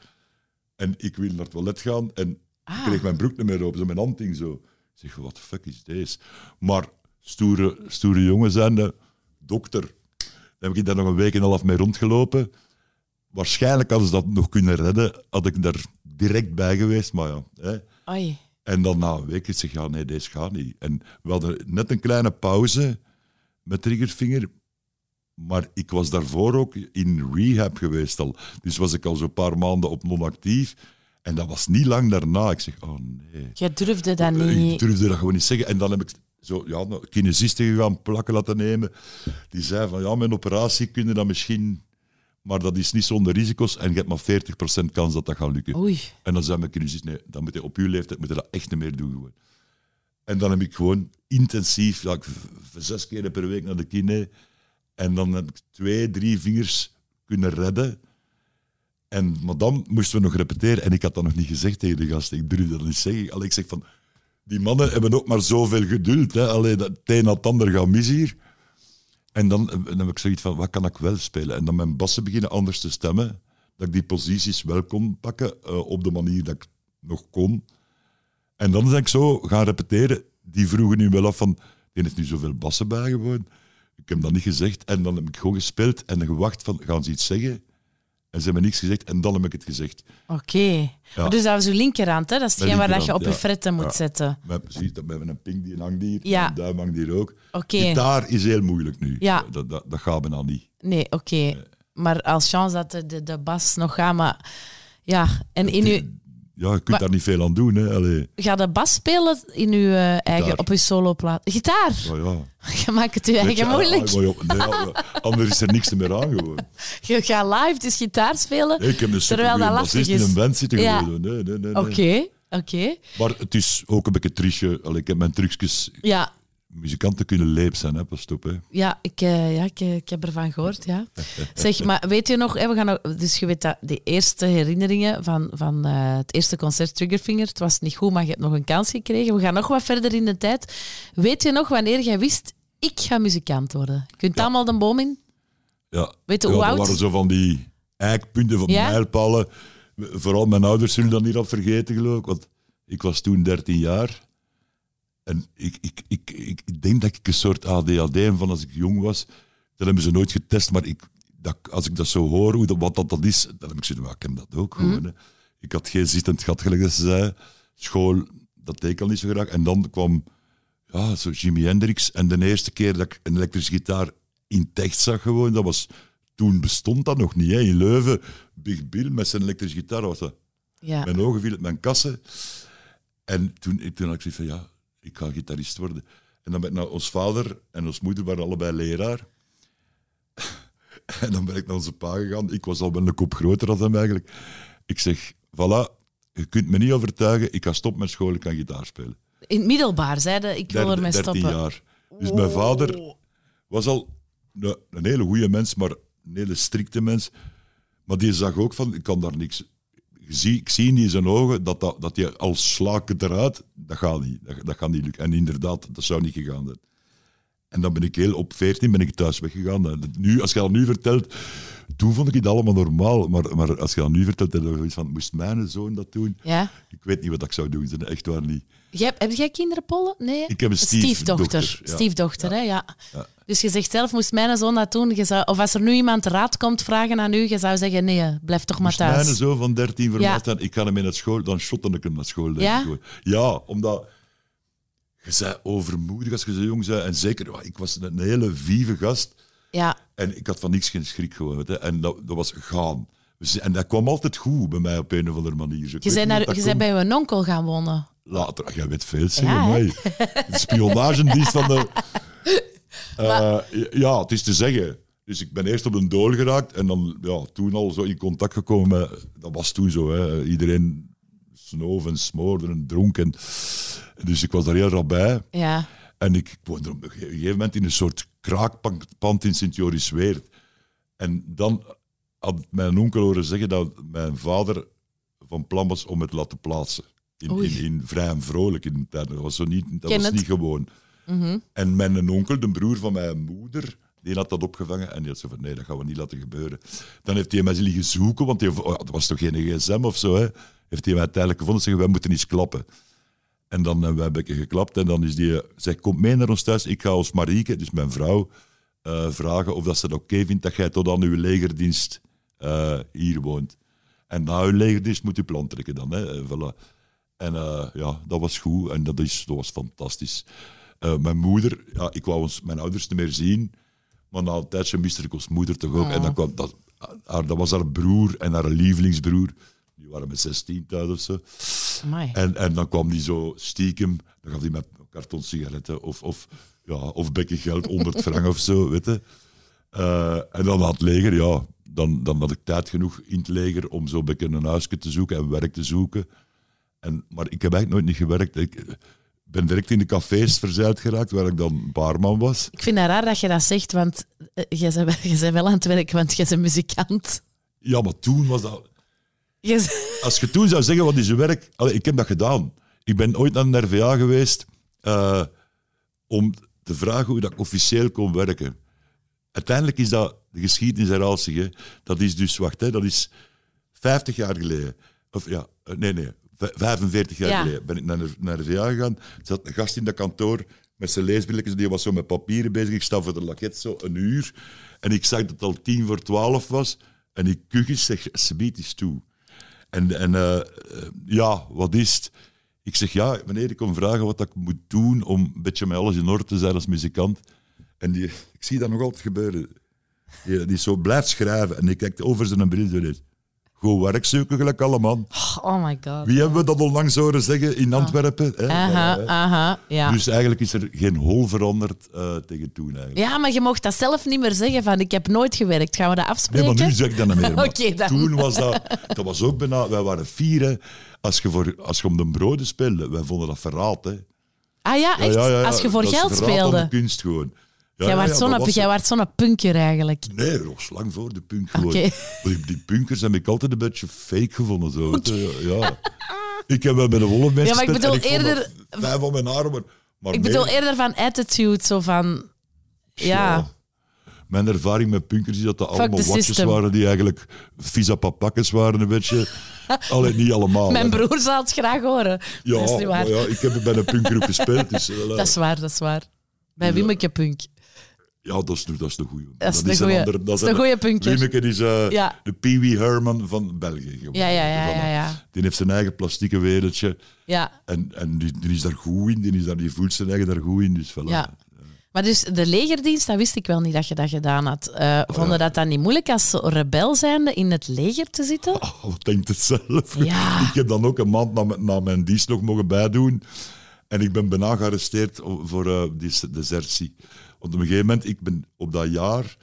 en ik wil naar het toilet gaan. En ik Ah. kreeg mijn broek niet meer open, zo mijn hand hing zo. Ik zeg, wat de fuck is deze? Maar stoere, stoere jongen zijnde, dokter. Dan heb ik daar nog een week en een half mee rondgelopen. Waarschijnlijk hadden ze dat nog kunnen redden, had ik daar direct bij geweest. Maar ja, hè. Oei. En dan na een week zeg ik, ja, nee, deze gaat niet. En we hadden net een kleine pauze met Triggerfinger. Maar ik was daarvoor ook in rehab geweest al. Dus was ik al zo'n paar maanden op non-actief. En dat was niet lang daarna. Ik zeg, oh nee. Je durfde dat Ik niet. durfde dat gewoon niet zeggen. En dan heb ik zo, ja, een kinesiste gegaan plakken laten nemen. Die zei van, ja, mijn operatie kun je dat misschien... Maar dat is niet zonder risico's. En je hebt maar 40% kans dat dat gaat lukken. Oei. En dan zei mijn kinesist, nee, dan moet je op uw leeftijd moet je dat echt niet meer doen. Gewoon. En dan heb ik gewoon intensief, ja, ik zes keer per week naar de kine. En dan heb ik twee, drie vingers kunnen redden. En, maar dan moesten we nog repeteren. En ik had dat nog niet gezegd tegen de gasten. Ik durfde dat niet zeggen. Allee, ik zeg van, die mannen hebben ook maar zoveel geduld. Hè. Dat, het een na het ander gaat mis hier. En dan, eh, dan heb ik zoiets van, wat kan ik wel spelen? En dan mijn bassen beginnen anders te stemmen. Dat ik die posities wel kon pakken eh, op de manier dat ik nog kon. En dan ben ik zo gaan repeteren. Die vroegen nu wel af van, die heeft nu zoveel bassen bij gewoon. Ik heb dat niet gezegd. En dan heb ik gewoon gespeeld en gewacht van, gaan ze iets zeggen? En ze hebben niks gezegd en dan heb ik het gezegd. Oké. Maar Dus dat was uw linkerhand, hè? Dat is hetgeen waar dat je op je fretten moet Ja. zetten. Zie, je dat we hebben een pink die hangt hier, Ja. een duim hangt hier ook. Oké. Gitaar is heel moeilijk nu. Ja. Dat, dat, dat gaat bijna niet. Nee, oké. Maar als chance dat de, de, de bas nog gaat, maar... Ja, en in uw, Ja, je kunt Maar- daar niet veel aan doen. Hè. Allee, ga de bas spelen in uw eh, eigen, op uw soloplaat? Gitaar! ja, ja. Je maakt het je eigen je, moeilijk. ah, maar ja, nee, ja, anders is er niks meer aan gewoon. Je gaat live dus gitaar spelen. Nee, ik heb een Terwijl dat lastig bassist in is. een band zitten Ja. gewoon. Nee, nee, nee, nee. Oké, oké. Maar het is ook een beetje. Allee, ik heb mijn trucjes... Ja, Muzikanten kunnen leep zijn, hè. Pas op, hè. ja, ik, eh, ja ik, eh, ik heb ervan gehoord, ja. Zeg, maar weet je nog, hè, we gaan nog dus je weet dat de eerste herinneringen van, van eh, het eerste concert Triggerfinger, het was niet goed, maar je hebt nog een kans gekregen. We gaan nog wat verder in de tijd. Weet je nog wanneer jij wist, ik ga muzikant worden? Je kunt Ja. allemaal de boom in? Ja. Weet je ja, hoe dat oud? waren zo van die eikpunten van Ja? mijlpalen. Vooral mijn ouders zullen dat niet op vergeten, geloof ik. Want ik was toen 13 jaar. En ik, ik, ik, ik, denk dat ik een soort ADHD heb van als ik jong was. Dat hebben ze nooit getest, maar ik, dat, als ik dat zo hoor, hoe dat, wat dat, dat is, dan heb ik zoiets ik heb dat ook gewoon. hè. Ik had geen zittend gat, gelijk dat ze zei. School, dat deed ik al niet zo graag. En dan kwam ja, zo Jimi Hendrix. En de eerste keer dat ik een elektrische gitaar in het echt zag, gewoon, dat was, toen bestond dat nog niet. Hè. In Leuven, Big Bill met zijn elektrische gitaar. Was dat. Ja. Mijn ogen vielen met mijn kassen. En toen, toen had ik zoiets van, ja, ik ga gitarist worden. En dan ben ik naar ons vader en ons moeder waren allebei leraar. en dan ben ik naar onze pa gegaan. Ik was al wel een kop groter dan hem eigenlijk. Ik zeg, voilà, je kunt me niet overtuigen, ik ga stoppen met school, ik kan gitaar spelen. In het middelbaar zeiden, ik wil ermee 13 stoppen. jaar. Dus mijn vader was al een, een hele goede mens, maar een hele strikte mens. Maar die zag ook van, ik kan daar niks... Zie, ik zie in zijn ogen dat, dat, dat hij als slaken eruit, dat gaat niet. Dat, dat gaat niet lukken. En inderdaad, dat zou niet gegaan zijn. En dan ben ik heel, op 14 ben ik thuis weggegaan. Nu, als je dat nu vertelt, toen vond ik het allemaal normaal. Maar, maar als je dat nu vertelt, dan zoiets van, moest mijn zoon dat doen? Ja. Ik weet niet wat ik zou doen, echt waar niet. Jij, heb jij kinderen, Polle? Nee? Ik heb een stiefdochter. stiefdochter, ja. Stiefdochter, hè? Ja. Ja. Dus je zegt zelf, moest mijn zoon dat doen? Je zou, of als er nu iemand raad komt vragen aan u, je zou zeggen, nee, blijf toch maar Moest mijn thuis. zoon van 13 voor Ja. mij staan, ik ga hem mee naar school, dan shotte ik hem naar school. Ja? ja, omdat je zei overmoedig als je zo jong bent. En zeker, ik was een hele vieve gast. Ja, En ik had van niks geen schrik gewoon. je. En dat, dat was gaan. En dat kwam altijd goed bij mij op een of andere manier. Ik je bent, naar, je bent bij uw onkel gaan wonen. Later, jij weet veel, zeg Ja, hè? mij. De spionagedienst van de... Eh, ja, het is te zeggen. Dus ik ben eerst op een dool geraakt en dan ja, toen al zo in contact gekomen met... Dat was toen zo, hè. Iedereen snoof en smoorde en dronk. En, dus ik was daar heel rap bij. Ja. En ik woonde op een ge- gegeven moment in een soort kraakpand in Sint-Joris-Weert. En dan had mijn onkel horen zeggen dat mijn vader van plan was om het te laten plaatsen. In, in, in vrij en vrolijk in. Dat was, zo niet, dat Ken was het. niet gewoon. Mhm. En mijn onkel, de broer van mijn moeder, die had dat opgevangen. En die had zo van, nee, dat gaan we niet laten gebeuren. Dan heeft hij mij liggen zoeken, want die, oh dat was toch geen gsm of zo. Hè. Heeft hij mij uiteindelijk gevonden en zeggen, wij moeten eens klappen. En dan hebben wij een beetje geklapt. En dan is die, zij komt mee naar ons thuis. Ik ga ons Marieke, dus mijn vrouw, eh, vragen of dat ze het oké vindt dat jij tot aan uw legerdienst eh, hier woont. En na uw legerdienst moet u plan trekken dan. Hè. Eh, Voilà. En eh, ja, dat was goed en dat, is, dat was fantastisch. Eh, mijn moeder, ja, ik wou ons, mijn ouders niet meer zien, maar na een tijdje miste ik ons moeder toch ook. En dan kwam dat, haar, dat was haar broer en haar lievelingsbroer. Die waren met 16 thuis of zo. Amai. En, en dan kwam die zo stiekem, dan gaf hij met karton sigaretten of, of, ja, of bekken geld, 100 frank of zo, weet je. Eh, en dan had het leger, ja, dan, dan had ik tijd genoeg in het leger om zo beetje een huisje te zoeken en werk te zoeken. En, maar ik heb eigenlijk nooit niet gewerkt. Ik eh, ben direct in de cafés verzeild geraakt, waar ik dan baarman was. Ik vind het raar dat je dat zegt, want eh, jij bent, jij bent wel aan het werk, want jij bent muzikant. Ja, maar toen was dat... Als je toen zou zeggen, wat is je werk? Allee, ik heb dat gedaan. Ik ben ooit naar de RVA geweest eh, om te vragen hoe dat ik officieel kon werken. uiteindelijk is dat de geschiedenis herhaalt zich. Hè. Dat is dus, wacht, hè, dat is 50 jaar geleden. Of ja, eh, nee, nee, v- 45 jaar Ja. geleden ben ik naar de, naar de VA gegaan. Er zat een gast in dat kantoor met zijn leesbilletjes, die was zo met papieren bezig. Ik sta voor de laket zo een uur. En ik zag dat het al tien voor twaalf was. En ik kuchjes zeg, subiet is toe. En, en eh, eh, ja, wat is het? Ik zeg, ja, meneer, ik kom vragen wat ik moet doen om een beetje met alles in orde te zijn als muzikant. En die, ik zie dat nog altijd gebeuren. Die, die zo blijft schrijven en die kijkt over zijn bril. Goed werk zoeken, gelijk alle man. Oh my god. Wie hebben we dat onlangs horen zeggen in Antwerpen? Hè? Aha, Ja, aha, ja. Dus eigenlijk is er geen hol veranderd eh, tegen toen eigenlijk. Ja, maar je mocht dat zelf niet meer zeggen van ik heb nooit gewerkt. Gaan we dat Nee, afspreken? maar nu zeg ik dat niet meer. dan. Toen was dat... Dat was ook bijna... Wij waren vier, hè. Als je, voor, als je om de broden speelde, wij vonden dat verraad, hè. Ah ja, echt? Als je voor dat is geld verraad aan de speelde. kunst gewoon. Ja, jij ja, was ja, zo'n punker eigenlijk. Nee, nog lang voor de punk. Oké. Die, die punkers heb ik altijd een beetje fake gevonden. Zo. Ja. Ik heb wel bij de Wolf mensen Ja, maar ik bedoel eerder- Vijf van mijn haren, maar, maar Ik meer- bedoel eerder van attitude, zo van... Ja. Mijn ervaring met punkers is dat dat allemaal watjes waren die eigenlijk visa papakkes waren een beetje. Alleen niet allemaal. Mijn hè. broer zal het graag horen. Ja, dat is niet waar. ja, ik heb bij een punkgroep gespeeld. Dus, eh, Dat is waar, dat is waar. Bij. Wimmeke Punk. Ja, dat is, dat is de goeie. Dat is de goeie- ander- dat is de een- goeie punker. Wiemeke is eh, Ja. de Pee Wee Herman van België. gewoon. Ja, ja, ja, ja, ja. Die heeft zijn eigen plastieke wereldje. Ja, En, en die, die is daar goed in. Die, is daar, die voelt zijn eigen daar goed in. Dus voilà. ja. Maar dus de legerdienst, dat wist ik wel niet dat je dat gedaan had. Eh vonden ja. dat dan niet moeilijk als rebel zijnde in het leger te zitten? Oh, wat denkt het zelf? Ja. Ik heb dan ook een maand na, mijn- na mijn dienst nog mogen bijdoen. En ik ben bijna gearresteerd voor eh, die desertie. Want op een gegeven moment, ik ben op dat jaar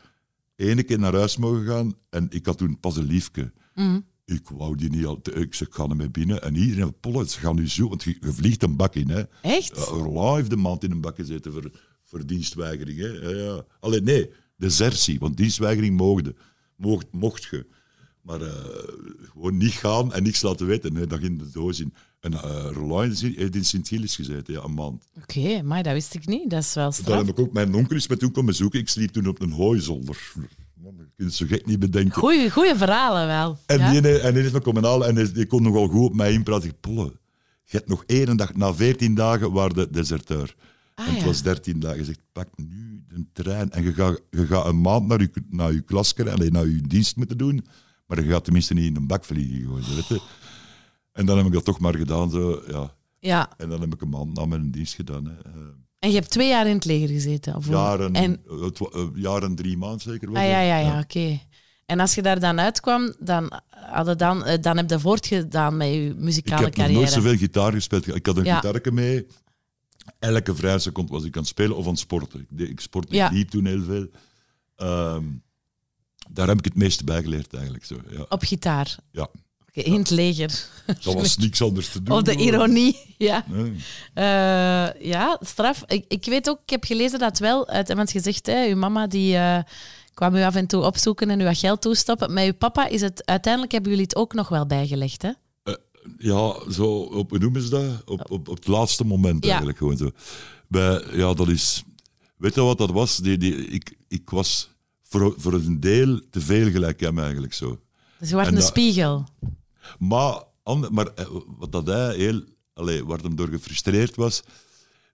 ene keer naar huis mogen gaan. En ik had toen pas een liefke. Mhm. Ik wou die niet al. Ik zeg, ik ga ermee binnen. En iedereen, Polle, ze gaan nu zo. Want je, je vliegt een bak in. Hè. Echt? Roland heeft een maand in een bak gezeten voor, voor dienstweigering. Hè. Ja, ja. Alleen nee, desertie. Want dienstweigering mocht, mocht, mocht je. Maar eh, gewoon niet gaan en niks laten weten. Nee, dat ging de doos in. En eh Roland heeft in Sint-Gilles gezeten, ja, een maand. Oké, maar dat wist ik niet. Dat is wel Daar heb ik ook, mijn onkel is me toen komen bezoeken. Ik sliep toen op een hooizolder. Man, je kunt het zo gek niet bedenken. Goeie, goeie verhalen wel. En, ja? die, en die is me komen halen en die, kon nogal goed op mij inpraten. Ik Polle, je hebt nog één dag, na veertien dagen waren de deserteur. Ah, en het ja. was dertien dagen. Je zegt, pak nu de trein en je gaat, je gaat een maand naar je, naar je klas krijgen, naar je dienst moeten doen. Maar je gaat tenminste niet in een bak vliegen. Weet je. En dan heb ik dat toch maar gedaan. Zo, ja. Ja, En dan heb ik een maand na mijn dienst gedaan. Hè. Eh, en je hebt twee jaar in het leger gezeten? Of jaren, En, eh, eh, jaar en drie maanden zeker. ah, ja, het. ja, ja, oké. En als je daar dan uitkwam, dan, hadden dan, dan heb je voortgedaan met je Ik muzikale heb nog carrière. nooit zoveel gitaar gespeeld. Ik had een Ja. gitaarke mee. Elke vrije seconde was ik aan het spelen of aan het sporten. Ik, ik sportte, Ja. ik liep toen heel veel. Ehm, daar heb ik het meeste bij geleerd eigenlijk. Zo, ja. Op gitaar. Ja. In het leger. Dat was niks anders te doen. Of de ironie, ja. Nee. Eh, ja, straf. Ik, ik weet ook, ik heb gelezen dat wel, uit, je zegt, hè, uw mama die eh, kwam u af en toe opzoeken en u wat geld toestoppen. Met uw papa is het, uiteindelijk hebben jullie het ook nog wel bijgelegd, hè? Ja, zo op, hoe noemen ze dat? Op, op, op het laatste moment Ja. eigenlijk gewoon zo. Bij, ja, dat is... Weet je wat dat was? Die, die, ik, ik was voor, voor een deel te veel gelijk hem eigenlijk zo. Dus je wordt En een dat- spiegel. Maar, ander- maar eh, wat dat hij heel, allee, waar hem door gefrustreerd was,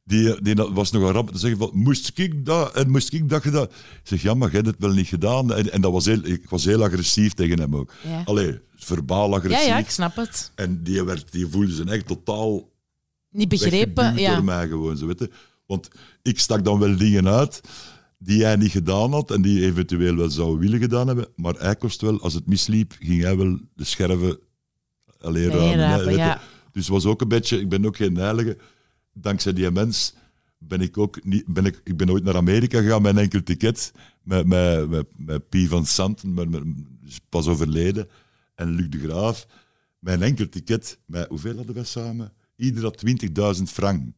die, die was nog een rap te zeggen van, moest ik dat en moest ik dat gedaan? Ik zeg, ja, maar jij hebt het wel niet gedaan. En, en dat was heel, ik was heel agressief tegen hem ook. Ja. Allee, verbaal Ja, agressief. ja, ik snap het. En die, werd, die voelde zijn echt totaal Niet begrepen, ja. door mij gewoon. Zo, weet je. Want ik stak dan wel dingen uit die hij niet gedaan had en die eventueel wel zou willen gedaan hebben. Maar hij kost wel, als het misliep, ging hij wel de scherven alleen ruimen. rapen, ja. Dus het was ook een beetje, ik ben ook geen heilige. Dankzij die mens ben ik ook niet, ben ik, ik ben ooit naar Amerika gegaan met een enkel ticket. Met, met, met, van Santen, met, met, is pas overleden. En Luc de Graaf. Mijn enkel ticket, met, hoeveel hadden wij samen? Ieder had 20.000 frank.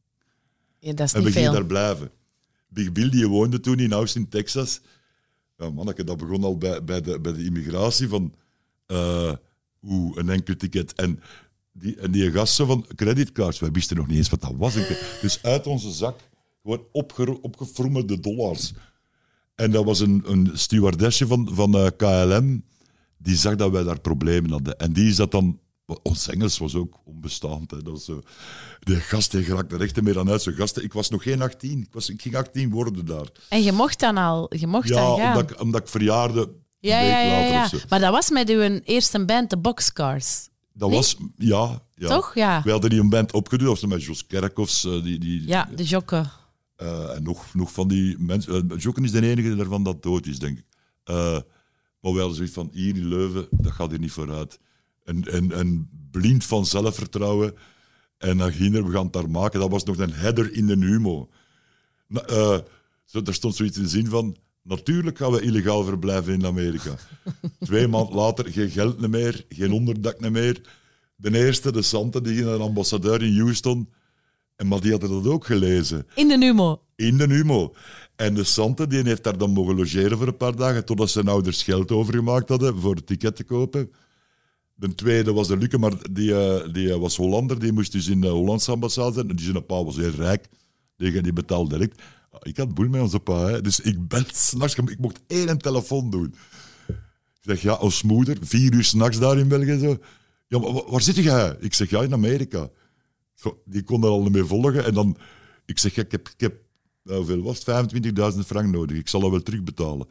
Ja, dat is En we gingen daar blijven. Big Bill die woonde toen in Austin, Texas. Ja, manneke, dat begon al bij, bij, de, bij de immigratie van... eh Oeh, een enkel ticket. En die, en die gast zo van creditcards. Wij wisten nog niet eens wat dat was. Dus uit onze zak gewoon opge, opgefrommelde dollars. En dat was een, een stewardessje van, van eh, KLM, die zag dat wij daar problemen hadden. En die is dat dan... Ons Engels was ook onbestaand. Hè. Dat was zo, die gast die raakte er echt meer aan uit. Zo'n gasten, ik was nog geen 18. Ik, was, ik ging 18 worden daar. En je mocht dan al, je mocht Ja, dan gaan. omdat ik, omdat ik verjaarde ja, ja, ja, of. Maar dat was met uw eerste band, de Boxcars. Dat Nee? was... Ja, ja. Toch? Ja. Wij hadden die een band was met Jos Kerkhoffs. eh, die, die, Ja, de jokken. Eh, en nog, nog van die mensen. Uh, Jokken is de enige daarvan dat dood is, denk ik. Eh, maar wel zoiets van hier in Leuven, dat gaat hier niet vooruit. En, en, en blind van zelfvertrouwen. En dan gingen we gaan het daar maken. Dat was nog een header in de humo. Daar stond zoiets in de zin van. Natuurlijk gaan we illegaal verblijven in Amerika. Twee maanden later geen geld meer, geen onderdak meer. De eerste, de Sante, die ging naar een ambassadeur in Houston. En, maar die hadden dat ook gelezen In de Numo. in de Humo. En de Sante die heeft daar dan mogen logeren voor een paar dagen, totdat zijn ouders geld overgemaakt hadden voor het ticket te kopen. De tweede was de Luke, maar die, eh, die eh, was Hollander, die moest dus in de Hollandse ambassade zijn. Die zijn pa was heel rijk, die, die betaalde direct. Ik had boel met onze pa, hè. dus ik ben s'nachts, ik mocht één telefoon doen. Ik zeg, ja, als moeder, vier uur s'nachts daar in België zo. Ja, maar wa- waar zit jij? Ik zeg, ja, in Amerika. Zo, die kon er al niet meer volgen. En dan, ik zeg, ja, ik heb, ik heb nou, hoeveel was het? 25.000 frank nodig. Ik zal dat wel terugbetalen.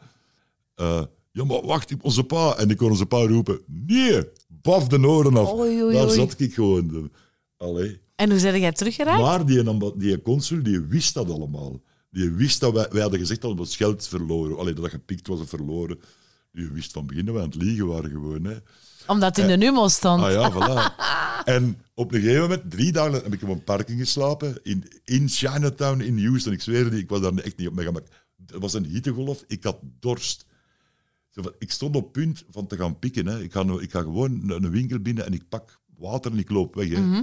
Eh, ja, maar wacht, onze pa. En ik kon onze pa roepen, nee, baf de oren af. Oei, oei, Daar oei. zat ik gewoon. Allee. En hoe zijn jij teruggeraakt? Maar die, die consul, die wist dat allemaal. Die wist dat wij, wij hadden gezegd dat we het geld verloren. Allee, dat dat gepikt was of verloren. Die wist van begin dat wij aan het liegen waren gewoon. Hè. Omdat het in de Numo stond. Ah ja, voilà. En op een gegeven moment, drie dagen heb ik op een parking geslapen in, in Chinatown in Houston. Ik zweer het, ik was daar echt niet op mijn gemak. Het was een hittegolf, ik had dorst. Ik stond op punt van te gaan pikken. Hè. Ik, ga, ik ga gewoon een winkel binnen en ik pak water en ik loop weg. Hè.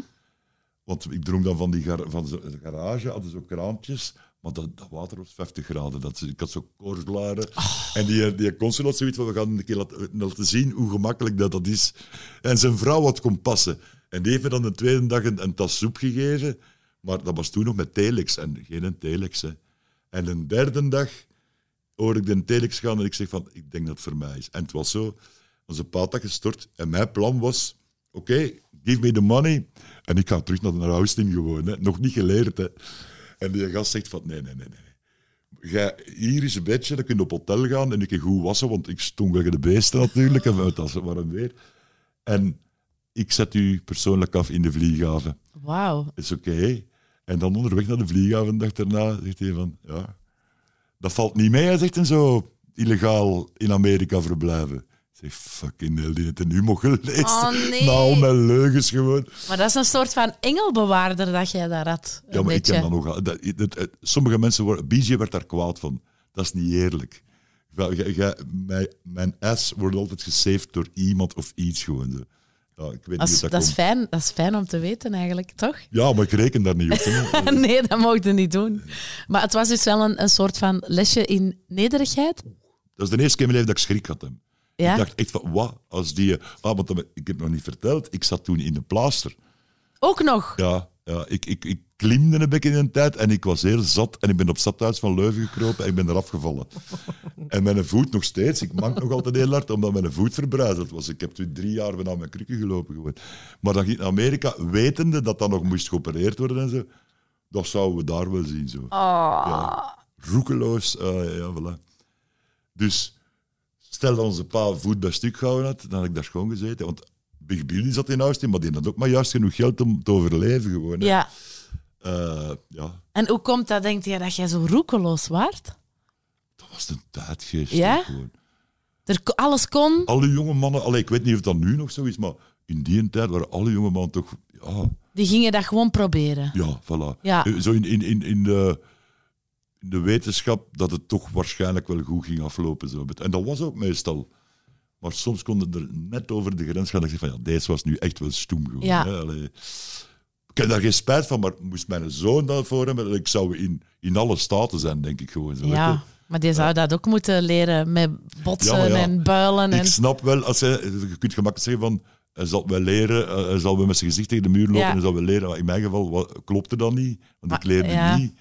Want ik dronk dan van die gar- van de garage, hadden zo kraantjes. Maar dat, dat water was 50 graden. Dat, ik had zo koortsblaren. En die, die consul had zoiets van, we gaan een keer laten, laten zien hoe gemakkelijk dat, dat is. En zijn vrouw had kon passen. En die heeft me dan de tweede dag een, een tas soep gegeven. Maar dat was toen nog met telex. En geen een telex. Hè. En de derde dag hoor ik de telex gaan en ik zeg van, ik denk dat het voor mij is. En het was zo, onze pa had gestort. En mijn plan was, oké, give me the money. En ik ga terug naar, naar Austin gewoon. Hè. Nog niet geleerd. Hè. En die gast zegt van, nee, nee, nee, nee. Jij, hier is een bedje, dan kun je op hotel gaan en ik kan goed wassen, want ik stond weg de beesten natuurlijk, en het was warm weer. En ik zet u persoonlijk af in de vlieghaven. Wauw. Is oké. En dan onderweg naar de vlieghaven, de dag daarna, zegt hij van, ja, dat valt niet mee, hij zegt, en zo illegaal in Amerika verblijven. Zeg, fucking hell, die heeft het nu mogen gelezen. Oh, nee. Al mijn leugens gewoon. Maar dat is een soort van engelbewaarder dat jij daar had. Ja, maar beetje. ik ken dat nog. Dat, dat- dat- sommige mensen worden... BJ werd daar kwaad van. Dat is niet eerlijk. Mijn, mijn ass wordt altijd gesaved door iemand of iets gewoon. Zo. Ja, ik weet Dat niet is, hoe dat, is fijn, dat is fijn om te weten eigenlijk, toch? Ja, maar ik reken daar niet op. nee, dat mocht je niet doen. Maar het was dus wel een, een soort van lesje in nederigheid. Dat is de eerste keer in mijn leven dat ik schrik had. Hem. Ja? Ik dacht echt van, wat als die... Ah, want ik heb nog niet verteld, ik zat toen in de plaaster. Ook nog. Ja, ja ik, ik, ik klimde een beetje in een tijd en ik was heel zat. En ik ben op stadhuis van Leuven gekropen en ik ben eraf gevallen. en mijn voet nog steeds. Ik mank nog altijd heel hard omdat mijn voet verbrijzeld was. Ik heb toen drie jaar bijna met krukken gelopen. Gewoon. Maar dan ging ik naar Amerika, wetende dat dat nog moest geopereerd worden en zo. Dat zouden we daar wel zien. Zo. Ja. Roekeloos. eh, ja, voilà. Dus stel dat onze pa voet bij stuk gehouden had, dan had ik daar schoon gezeten. Want Big Billy zat in Austin, maar die had ook maar juist genoeg geld om te overleven. Gewoon, hè. Ja. Eh, ja, En hoe komt dat, denk je, dat jij zo roekeloos waart? dat was een tijdgeest. Ja? Gewoon. Er, alles kon. Alle jonge mannen, allee, ik weet niet of dat nu nog zo is, maar in die tijd waren alle jonge mannen toch... Ja, Die gingen dat gewoon proberen. ja voilà. Ja. Eh, Zo in, in, in, in, de, de wetenschap dat het toch waarschijnlijk wel goed ging aflopen. Zo. En dat was ook meestal. Maar soms konden er net over de grens gaan. Dat ik zei van, ja, deze was nu echt wel stoem gewoon. Ja. Hè? Ik heb daar geen spijt van, maar moest mijn zoon daarvoor hebben, ik zou in, in alle staten zijn, denk ik gewoon. Zo. Ja, maar die zou dat ook moeten leren met botsen Ja, maar ja. en builen. En... Ik snap wel, als hij, je kunt gemakkelijk zeggen van, hij zal wel leren, eh, hij zal wel met zijn gezicht tegen de muur lopen Ja. en hij zal wel leren. Maar in mijn geval klopte dat niet, want Maar, ik leerde niet.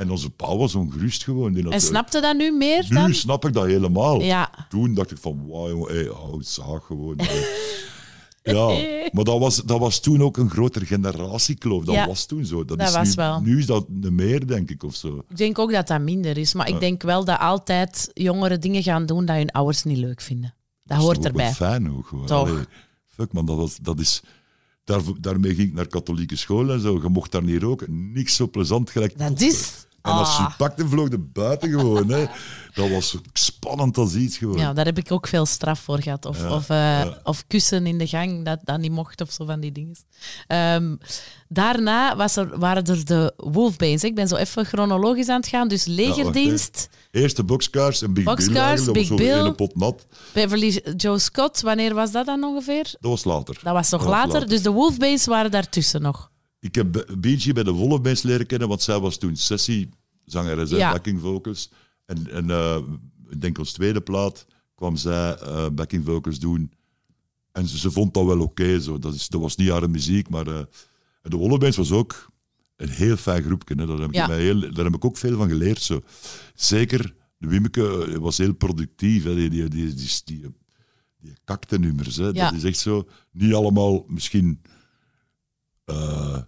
En onze pa was ongerust gewoon. Die En snapte dat nu meer Nu dan? snap ik dat helemaal. Ja. Toen dacht ik van, wauw hey, oud zaag gewoon. ja, maar dat was, dat was toen ook een grotere generatiekloof. Dat Ja. was toen zo. Dat, Dat is was nu, wel. Nu is dat meer, denk ik, of zo. Ik denk ook dat dat minder is. Maar ik denk wel dat altijd jongeren dingen gaan doen dat hun ouders niet leuk vinden. Dat, is hoort erbij. wel fijn ook gewoon. Toch. Allee, fuck man, dat, was, dat is... Daar, daarmee ging ik naar katholieke school en zo. Je mocht daar niet roken. Niks zo plezant gelijk. Dat is... En als je Ah. pakte, vloog de buiten gewoon. Hè. Dat was spannend als iets gewoon. Ja, daar heb ik ook veel straf voor gehad. Of, Ja, of, eh, ja. of kussen in de gang, dat dat niet mocht of zo van die dingen. Ehm, daarna was er, waren er de Wolfbanes. Ik ben zo even chronologisch aan het gaan. Dus legerdienst, Eerste boxcars en Big Bill. Boxcars, eigenlijk. Big Bill. een pot nat. Beverly Joe Scott. Wanneer was dat dan ongeveer? Dat was later. Dat was nog later. Dus de Wolfbanes waren daartussen nog. Ik heb Beachy bij de Wolfbands leren kennen, want zij was toen sessie, zangeres, Ja. ja. backing vocals. En, en eh, ik denk als tweede plaat kwam zij eh, backing vocals doen. En ze, ze vond dat wel oké. zo. dat, is- dat was niet haar muziek, maar eh, en de Wolfbands was ook een heel fijn groepje. Hè. Daar, heb ik Ja. heel, daar heb ik ook veel van geleerd. Zo. Zeker, de Wimmeke eh, was heel productief. Hè. Die, die, die, die, die, die kakte nummers. Hè. Ja. Dat is echt zo. Niet allemaal misschien eh,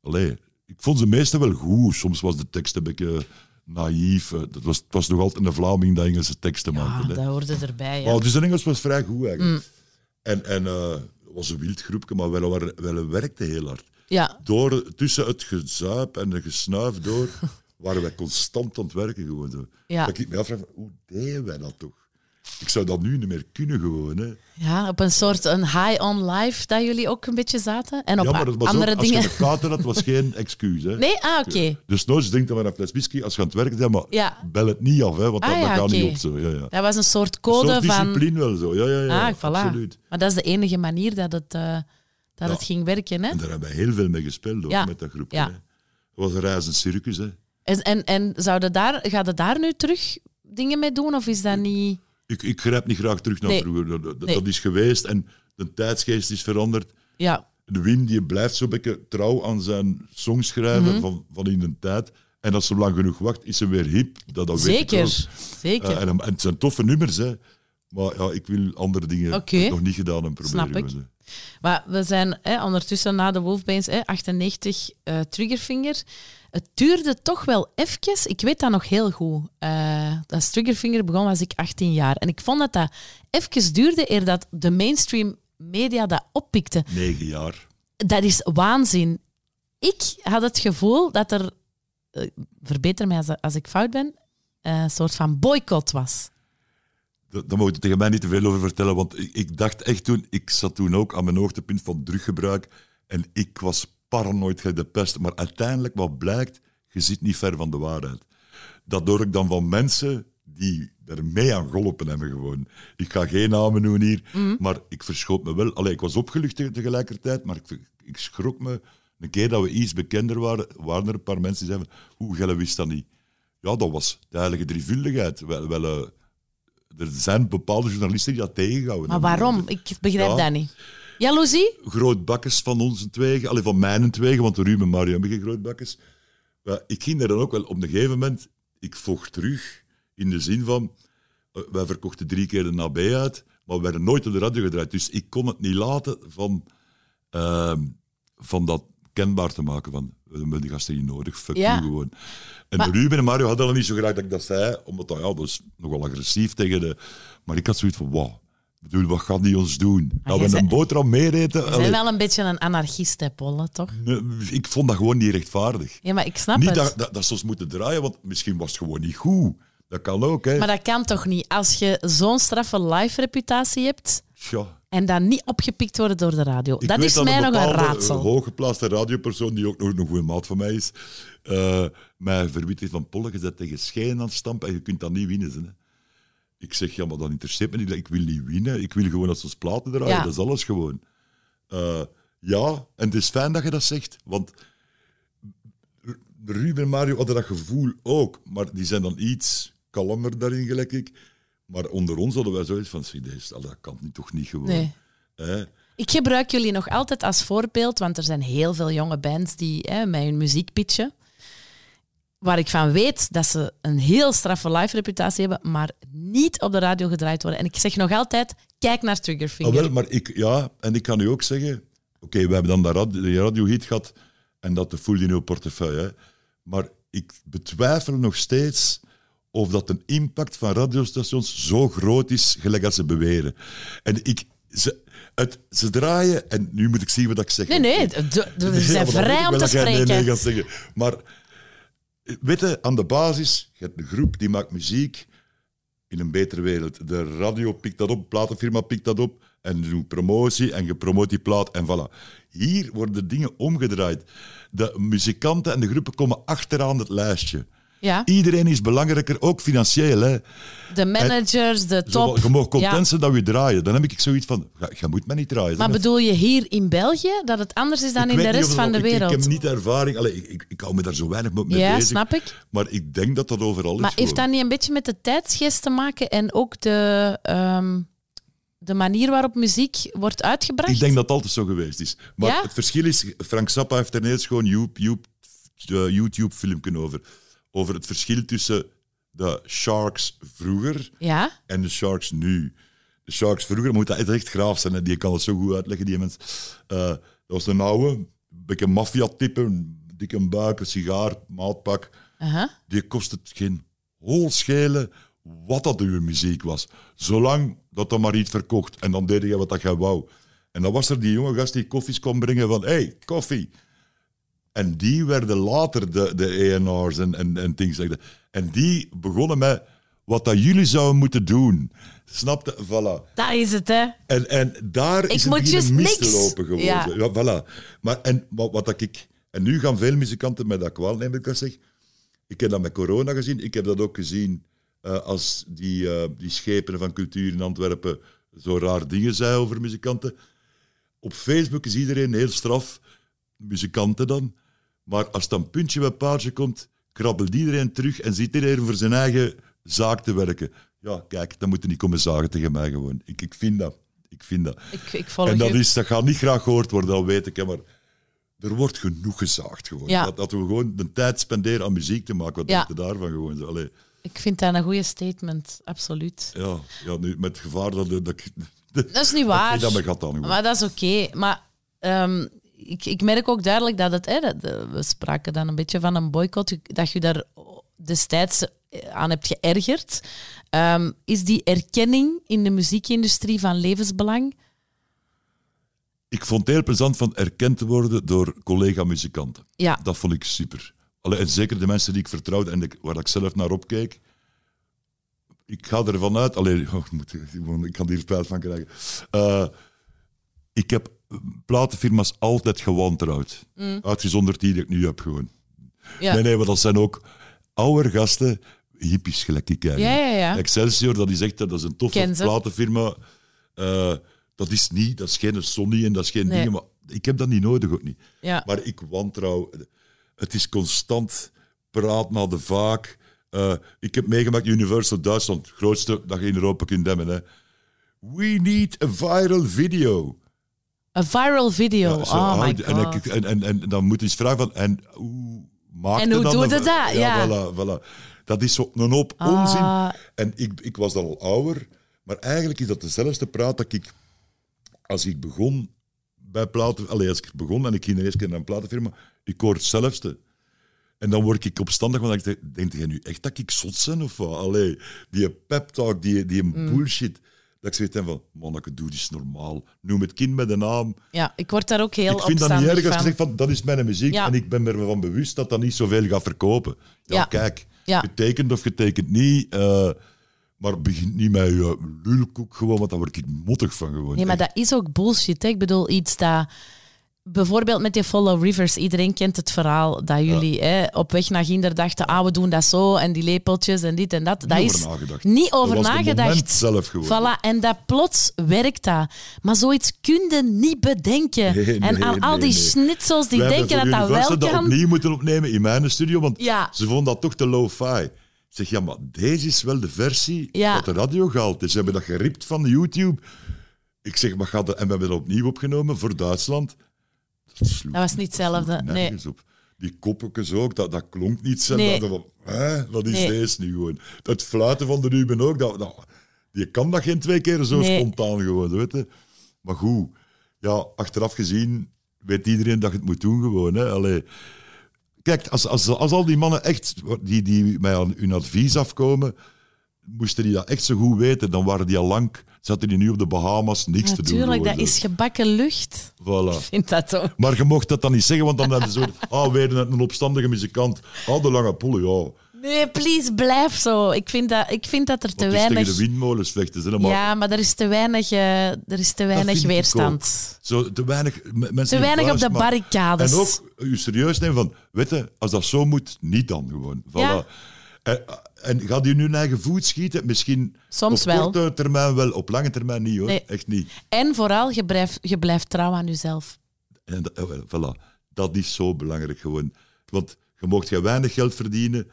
allee, ik vond ze meestal wel goed. Soms was de tekst een beetje naïef. Eh, Dat was, het was nog altijd een Vlaming dat Engelse teksten Ja, maakte. dat hoorde erbij. Ja. Maar dus de Engels was vrij goed eigenlijk. Mm. En, en eh, het was een wild groepje, maar wel, wel, wel werkte heel hard. ja. Door, tussen het gezuip en het gesnuif door waren wij constant aan het werken. Gewoon. Ja. Dat ik me afvraag, hoe deden wij dat toch? Ik zou dat nu niet meer kunnen gewoon. Hè. ja, op een soort een high on life dat jullie ook een beetje zaten. En op ja, maar dat was andere ook, als dingen. je een kater had, was geen excuus. Hè. Nee, ah, oké. Dus nooit denkt we een fles whisky, als je aan het werk bent, maar Ja. bel het niet af, hè, want Ah, dat, ja, gaat niet op zo. Ja, ja. Dat was een soort Een code soort van. discipline wel zo. Ja, ja, ja, Ah, voilà. absoluut. Maar dat is de enige manier dat het, eh, dat het ging werken. Hè? En daar hebben we heel veel mee gespeeld ook, met dat groep. Ja. hè. Het was een reizend circus. Hè. En, en, en zouden daar, gaat het daar nu terug dingen mee doen? Of is dat niet... Ik, ik grijp niet graag terug naar Nee. vroeger. Dat, dat- Nee. dat is geweest en de tijdsgeest is veranderd. Ja, De Wim die blijft zo'n beetje trouw aan zijn songschrijven Mhm. van, van in de tijd. En als ze lang genoeg wacht, is ze weer hip. Dat, dat weet zeker. ook. Zeker. Eh, en, en het zijn toffe nummers, hè. Maar ja, ik wil andere dingen nog niet gedaan en proberen. Snap ik. Maar we zijn hè, ondertussen na de Wolfbanes, hè, 98 eh, Triggerfinger. Het duurde toch wel even. Ik weet dat nog heel goed. Eh, dat Triggerfinger begon was ik 18 jaar. En ik vond dat dat even duurde eer dat de mainstream media dat oppikte. Negen jaar. Dat is waanzin. Ik had het gevoel dat er, eh, verbeter mij als, als ik fout ben, eh, een soort van boycott was. Daar moet je tegen mij niet te veel over vertellen, want ik, ik dacht echt toen, ik zat toen ook aan mijn hoogtepunt van druggebruik en ik was paranoid gelijk de pest. Maar uiteindelijk, wat blijkt, je zit niet ver van de waarheid. Dat hoor ik dan van mensen die er mee aan geholpen hebben gewoon. Ik ga geen namen doen hier, maar ik verschoot me wel. Allee, ik was opgelucht te- tegelijkertijd, maar ik, ik schrok me. Een keer dat we iets bekender waren, waren er een paar mensen die zeiden, hoe Gelle wist dat niet. Ja, dat was de heilige drievuldigheid. Wel, wel, eh, er zijn bepaalde journalisten die dat tegenhouden. Maar waarom? Ik begrijp Ja. dat niet. Jaloezie? Grootbakkers van onze twee, alleen van mijn twee, want Ruben en Mario hebben geen grootbakkers. Maar ik ging daar dan ook wel op een gegeven moment, ik vocht terug in de zin van, eh, wij verkochten drie keer de NAB uit, maar we werden nooit op de radio gedraaid. Dus ik kon het niet laten van, ehm, van dat kenbaar te maken van, we hebben die gasten niet nodig, fuck Ja. you gewoon. En Maar- Ruben en Mario hadden al niet zo graag dat ik dat zei, omdat dat, ja, dat is nogal agressief tegen de... Maar ik had zoiets van, ik bedoel, wat gaan die ons doen? Dat jij we een boterham meeeten? Je Allee. bent wel een beetje een anarchist, hè, Polle, toch? Nee, ik vond dat gewoon niet rechtvaardig. Ja, maar ik snap Niet het. dat, dat, dat ze ons moeten draaien, want misschien was het gewoon niet goed. Dat kan ook, hè. Maar dat kan toch niet? Als je zo'n straffe live-reputatie hebt Tja. en dat niet opgepikt wordt door de radio. Ik dat is mij nog een raadsel. eh, hooggeplaatste radiopersoon, die ook nog een goede maat van mij is, eh, mij verwit heeft van Polle, je bent tegen schijn aan het stampen en je kunt dat niet winnen. Hè. Ik zeg, ja, maar dat interesseert me niet. Ik wil niet winnen. Ik wil gewoon dat ze ons platen draaien. Ja. Dat is alles gewoon. Eh, ja, en het is fijn dat je dat zegt, want Ruben en Mario hadden dat gevoel ook, maar die zijn dan iets kalmer daarin, gelijk ik. Maar onder ons hadden wij zoiets van, dat kan niet, toch niet gewoon. Nee. Ik gebruik jullie nog altijd als voorbeeld, want er zijn heel veel jonge bands die hè, met hun muziek pitchen. Waar ik van weet dat ze een heel straffe live-reputatie hebben, maar niet op de radio gedraaid worden. En ik zeg nog altijd, kijk naar Triggerfinger. Ah, wel, maar ik, ja, en ik kan u ook zeggen, oké, we hebben dan de radio, de radio-hit gehad en dat de full in uw portefeuille. hè. Maar ik betwijfel nog steeds of dat een impact van radiostations zo groot is, gelijk als ze beweren. En ik, ze, het, ze draaien, en nu moet ik zien wat ik zeg. Nee, nee, we zijn vrij om te jij nee, nee spreken. gaat zeggen. Maar weet je, aan de basis, je hebt een groep die maakt muziek in een betere wereld. De radio pikt dat op, de platenfirma pikt dat op en doet promotie en je promoot die plaat en voilà. Hier worden dingen omgedraaid. De muzikanten en de groepen komen achteraan het lijstje. Ja, Iedereen is belangrijker, ook financieel. Hè. de managers, de top. je mag content Ja. zijn dat we draaien. Dan heb ik zoiets van, je moet me niet draaien. Maar bedoel je hier in België dat het anders is dan ik in de rest van de wereld? Ik, heb niet ervaring. Allee, ik, ik, ik hou me daar zo weinig mee ja, bezig. snap ik. Maar ik denk dat dat overal Maar is. heeft dat niet een beetje met de tijdsgeest te maken en ook de, ehm, de manier waarop muziek wordt uitgebracht? Ik denk dat het altijd zo geweest is. Maar Ja? het verschil is, Frank Zappa heeft er ineens gewoon YouTube, YouTube, YouTube-filmpje over. Over het verschil tussen de Sharks vroeger Ja? en de Sharks nu. De Sharks vroeger, moet dat echt graaf zijn, hè. die kan het zo goed uitleggen, die mens. Eh, dat was een oude, een beetje maffia-type, een dikke buik, een sigaar, maatpak. Die kost het geen hol schelen wat dat uw muziek was. Zolang dat dan maar iets verkocht. En dan deed je wat dat jij wou. En dan was er die jonge gast die koffies kon brengen van... hey, koffie. En die werden later de, de ENR's en, en, en things like that. En die begonnen met wat dat jullie zouden moeten doen. Snapte? Voilà. Daar is het, hè. En, en daar Ik is het moet beginnen juist mis te lopen geworden. Ja. Ja. voilà. Maar, en, wat, wat dat ik... En nu gaan veel muzikanten met dat kwaal nemen, ik dat zeg. Ik heb dat met corona gezien. Ik heb dat ook gezien eh, als die, eh, die schepen van cultuur in Antwerpen zo raar dingen zei over muzikanten. Op Facebook is iedereen heel straf, muzikanten dan. Maar als dan puntje bij paaltje komt, krabbelt iedereen terug en zit iedereen voor zijn eigen zaak te werken. Ja, kijk, dan moeten niet komen zagen tegen mij gewoon. Ik, ik vind dat. Ik vind dat. Ik, ik En dat, is, dat gaat niet graag gehoord worden, dat weet ik. Maar er wordt genoeg gezaagd gewoon. Ja. Dat, dat we gewoon de tijd spenderen aan muziek te maken. Wat Ja. denk je daarvan gewoon? Allee, Ik vind dat een goede statement, absoluut. ja, ja, nu, met het gevaar dat, dat ik... Dat is niet waar. dat me gaat dan. Maar dat is oké. Maar ehm, ik, ik merk ook duidelijk dat het... Hè, dat, eh, we spraken dan een beetje van een boycott, dat je daar destijds aan hebt geërgerd. Ehm, is die erkenning in de muziekindustrie van levensbelang? Ik vond het heel plezant van erkend te worden door collega-muzikanten. Ja. Dat vond ik super. Allee, en zeker de mensen die ik vertrouwde en waar ik zelf naar opkeek. Ik ga ervan uit... Allee, oh, ik, moet, ik kan hier spijt van krijgen. Eh, ik heb platenfirma's altijd gewantrouwd. Uitgezonderd die die ik nu heb gewoon. Mm. Ja. Nee, nee, maar dat zijn ook oude gasten, hippies gelijk ik eigenlijk. Ja, ja, ja. Excelsior, dat is echt dat is een toffe platenfirma. Eh, dat is niet, dat is geen Sony en dat is geen Nee. dingen, maar ik heb dat niet nodig ook niet. Ja. Maar ik wantrouw. Het is constant praat naar de vaak. Eh, ik heb meegemaakt Universal Duitsland, grootste dat je in Europa kunt demmen. Hè. We need a viral video. Een viral video. Ja, zo oh my en, god. ik- en, en, en dan moet je eens vragen van, en hoe maakt En hoe dan doe een- je dat? Ja. Voilà, voilà. Dat is zo een hoop Ah. onzin. En ik, ik was dan al ouder, maar eigenlijk is dat dezelfde praat dat ik, als ik begon bij platen, allee, als ik begon en ik ging de eerste keer naar een platenfirma, ik hoor hetzelfde. En dan word ik opstandig, want ik denk, denk jij nu echt dat ik zot ben of wat? Allee, die pep talk, die, die Mm. Dat ik zoiets heb van, manneke, doe eens normaal. Noem het kind met de naam. Ja, ik word daar ook heel Ik vind dat niet opstandig erg als je zegt van dat is mijn muziek Ja. en ik ben me ervan bewust dat dat niet zoveel gaat verkopen. Ja, Ja. kijk, getekend of getekend niet, eh, maar begint niet met je lulkoek gewoon, want daar word ik mottig van gewoon. Nee, maar dat is ook bullshit. Hè? Ik bedoel, iets dat... Bijvoorbeeld met die Follow Rivers. Iedereen kent het verhaal dat jullie hè, op weg naar Ginder dachten ah, we doen dat zo en die lepeltjes en dit en dat. dat over is nagedacht. niet over Dat nagedacht. zelf gewoon. Voilà, en dat plots werkt dat. Maar zoiets kun je niet bedenken. Nee, en nee, aan al die schnitzels die Wij denken dat dat wel Universal dat kan. opnieuw moeten opnemen in mijn studio, want Ja. ze vonden dat toch te low-fi. Ik zeg, ja, maar deze is wel de versie Ja. dat de radio gehaald is. Ze hebben dat geript van YouTube. Ik zeg, maar gaat dat... En we hebben dat opnieuw opgenomen voor Duitsland. Dat, sloeg Dat was niet hetzelfde, nee. op. die koppeltjes ook, dat, dat klonk niet. Nee. Dat, dat, hè, wat is Nee. deze nu gewoon? Het fluiten van de Ruben ook, dat, dat, je kan dat geen twee keer zo Nee. spontaan gewoon, weet je. Maar goed, ja, achteraf gezien weet iedereen dat je het moet doen gewoon. Hè. Allee. Kijk, als, als, als al die mannen echt, die, die mij aan hun advies afkomen, moesten die dat echt zo goed weten, dan waren die al lang, zaten die nu op de Bahamas niks te doen. Natuurlijk, dat zo. is gebakken lucht. Voilà. Ik vind dat zo. Maar je mocht dat dan niet zeggen, want dan hebben ze zo... Ah, weer een opstandige muzikant. Ah, de lange poel, ja. Nee, please, blijf zo. Ik vind dat, ik vind dat er te tegen weinig... de windmolens vechten. Ze, maar Ja, maar er is te weinig, eh, er is te weinig weerstand. Zo, te weinig mensen Te die weinig op de barricades. En ook u serieus nemen van... Weet je, als dat zo moet, niet dan gewoon. Voilà. Ja. En, en gaat u nu naar eigen voet schieten? Misschien Soms op wel. korte termijn wel, op lange termijn niet hoor. Nee. Echt niet. En vooral, je blijft, je blijft trouw aan jezelf. En wel, voilà. dat is zo belangrijk gewoon. Want je mocht je weinig geld verdienen.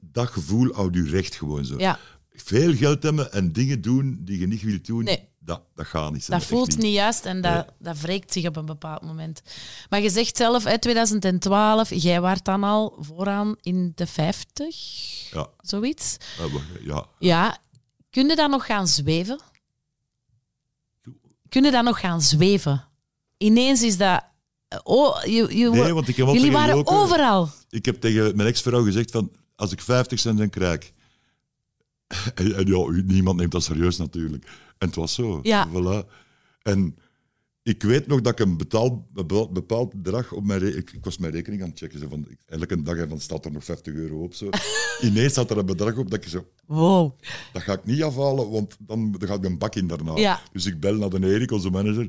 Dat gevoel houdt u recht gewoon zo. Ja, Veel geld hebben en dingen doen die je niet wilt doen, Nee. Dat, dat gaat niet. dat echt voelt niet juist en dat, dat wreekt zich op een bepaald moment. Maar je zegt zelf, uit 2012, jij waart dan al vooraan in de 50, Ja, zoiets. ja, ja. Kun je dan nog gaan zweven? Kun je dan nog gaan zweven? Ineens is dat... Oh, je, je, Nee, want ik heb al jullie waren overal. Ik heb tegen mijn ex-vrouw gezegd van, als ik 50 cent dan krijg... En, en ja, niemand neemt dat serieus natuurlijk. En het was zo. Ja. Voilà. En ik weet nog dat ik een bepaald, bedrag op mijn... re- Ik, ik was mijn rekening aan het checken. Zo van, elke dag van, staat er nog 50 euro op. Zo. Ineens staat er een bedrag op dat ik zo... Wow. Dat ga ik niet afhalen, want dan, dan gaat een bak in daarna. Ja. Dus ik bel naar de Erik, onze manager.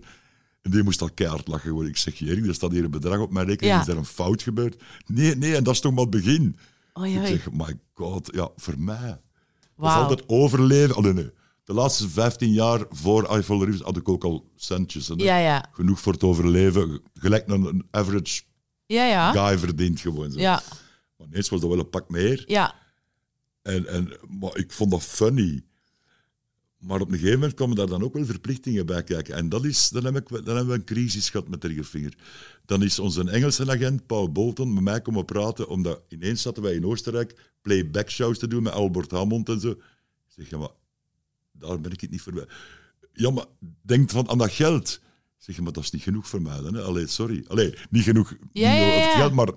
En die moest al keihard lachen. Gewoon. Ik zeg, Erik, er staat hier een bedrag op mijn rekening. Ja. Is er een fout gebeurd? Nee, nee, en dat is toch maar het begin. Oei, Ik zeg, my god, ja, voor mij. Dat is altijd overleven. Allee, nee. De laatste 15 jaar voor Eiffel Reeves had ik ook al centjes. En Ja, ja. Genoeg voor het overleven. Gelijk een, een average Ja, ja. guy verdient gewoon. Zo. Ja, Maar ineens was dat wel een pak meer. ja. En, en, maar ik vond dat funny. Maar op een gegeven moment kwamen daar dan ook wel verplichtingen bij kijken. En dat is, dan, heb ik, dan hebben we een crisis gehad met Triggerfinger. Dan is onze Engelse agent, Paul Bolton, met mij komen praten, omdat ineens zaten wij in Oostenrijk playback shows te doen met Albert Hammond en zo. Ik zeg, ja, maar daar ben ik het niet voor. Ja, maar denk van aan dat geld. Zeg, maar dat is niet genoeg voor mij. Dan, hè. Allee, sorry. Allee, niet genoeg Ja, geld, maar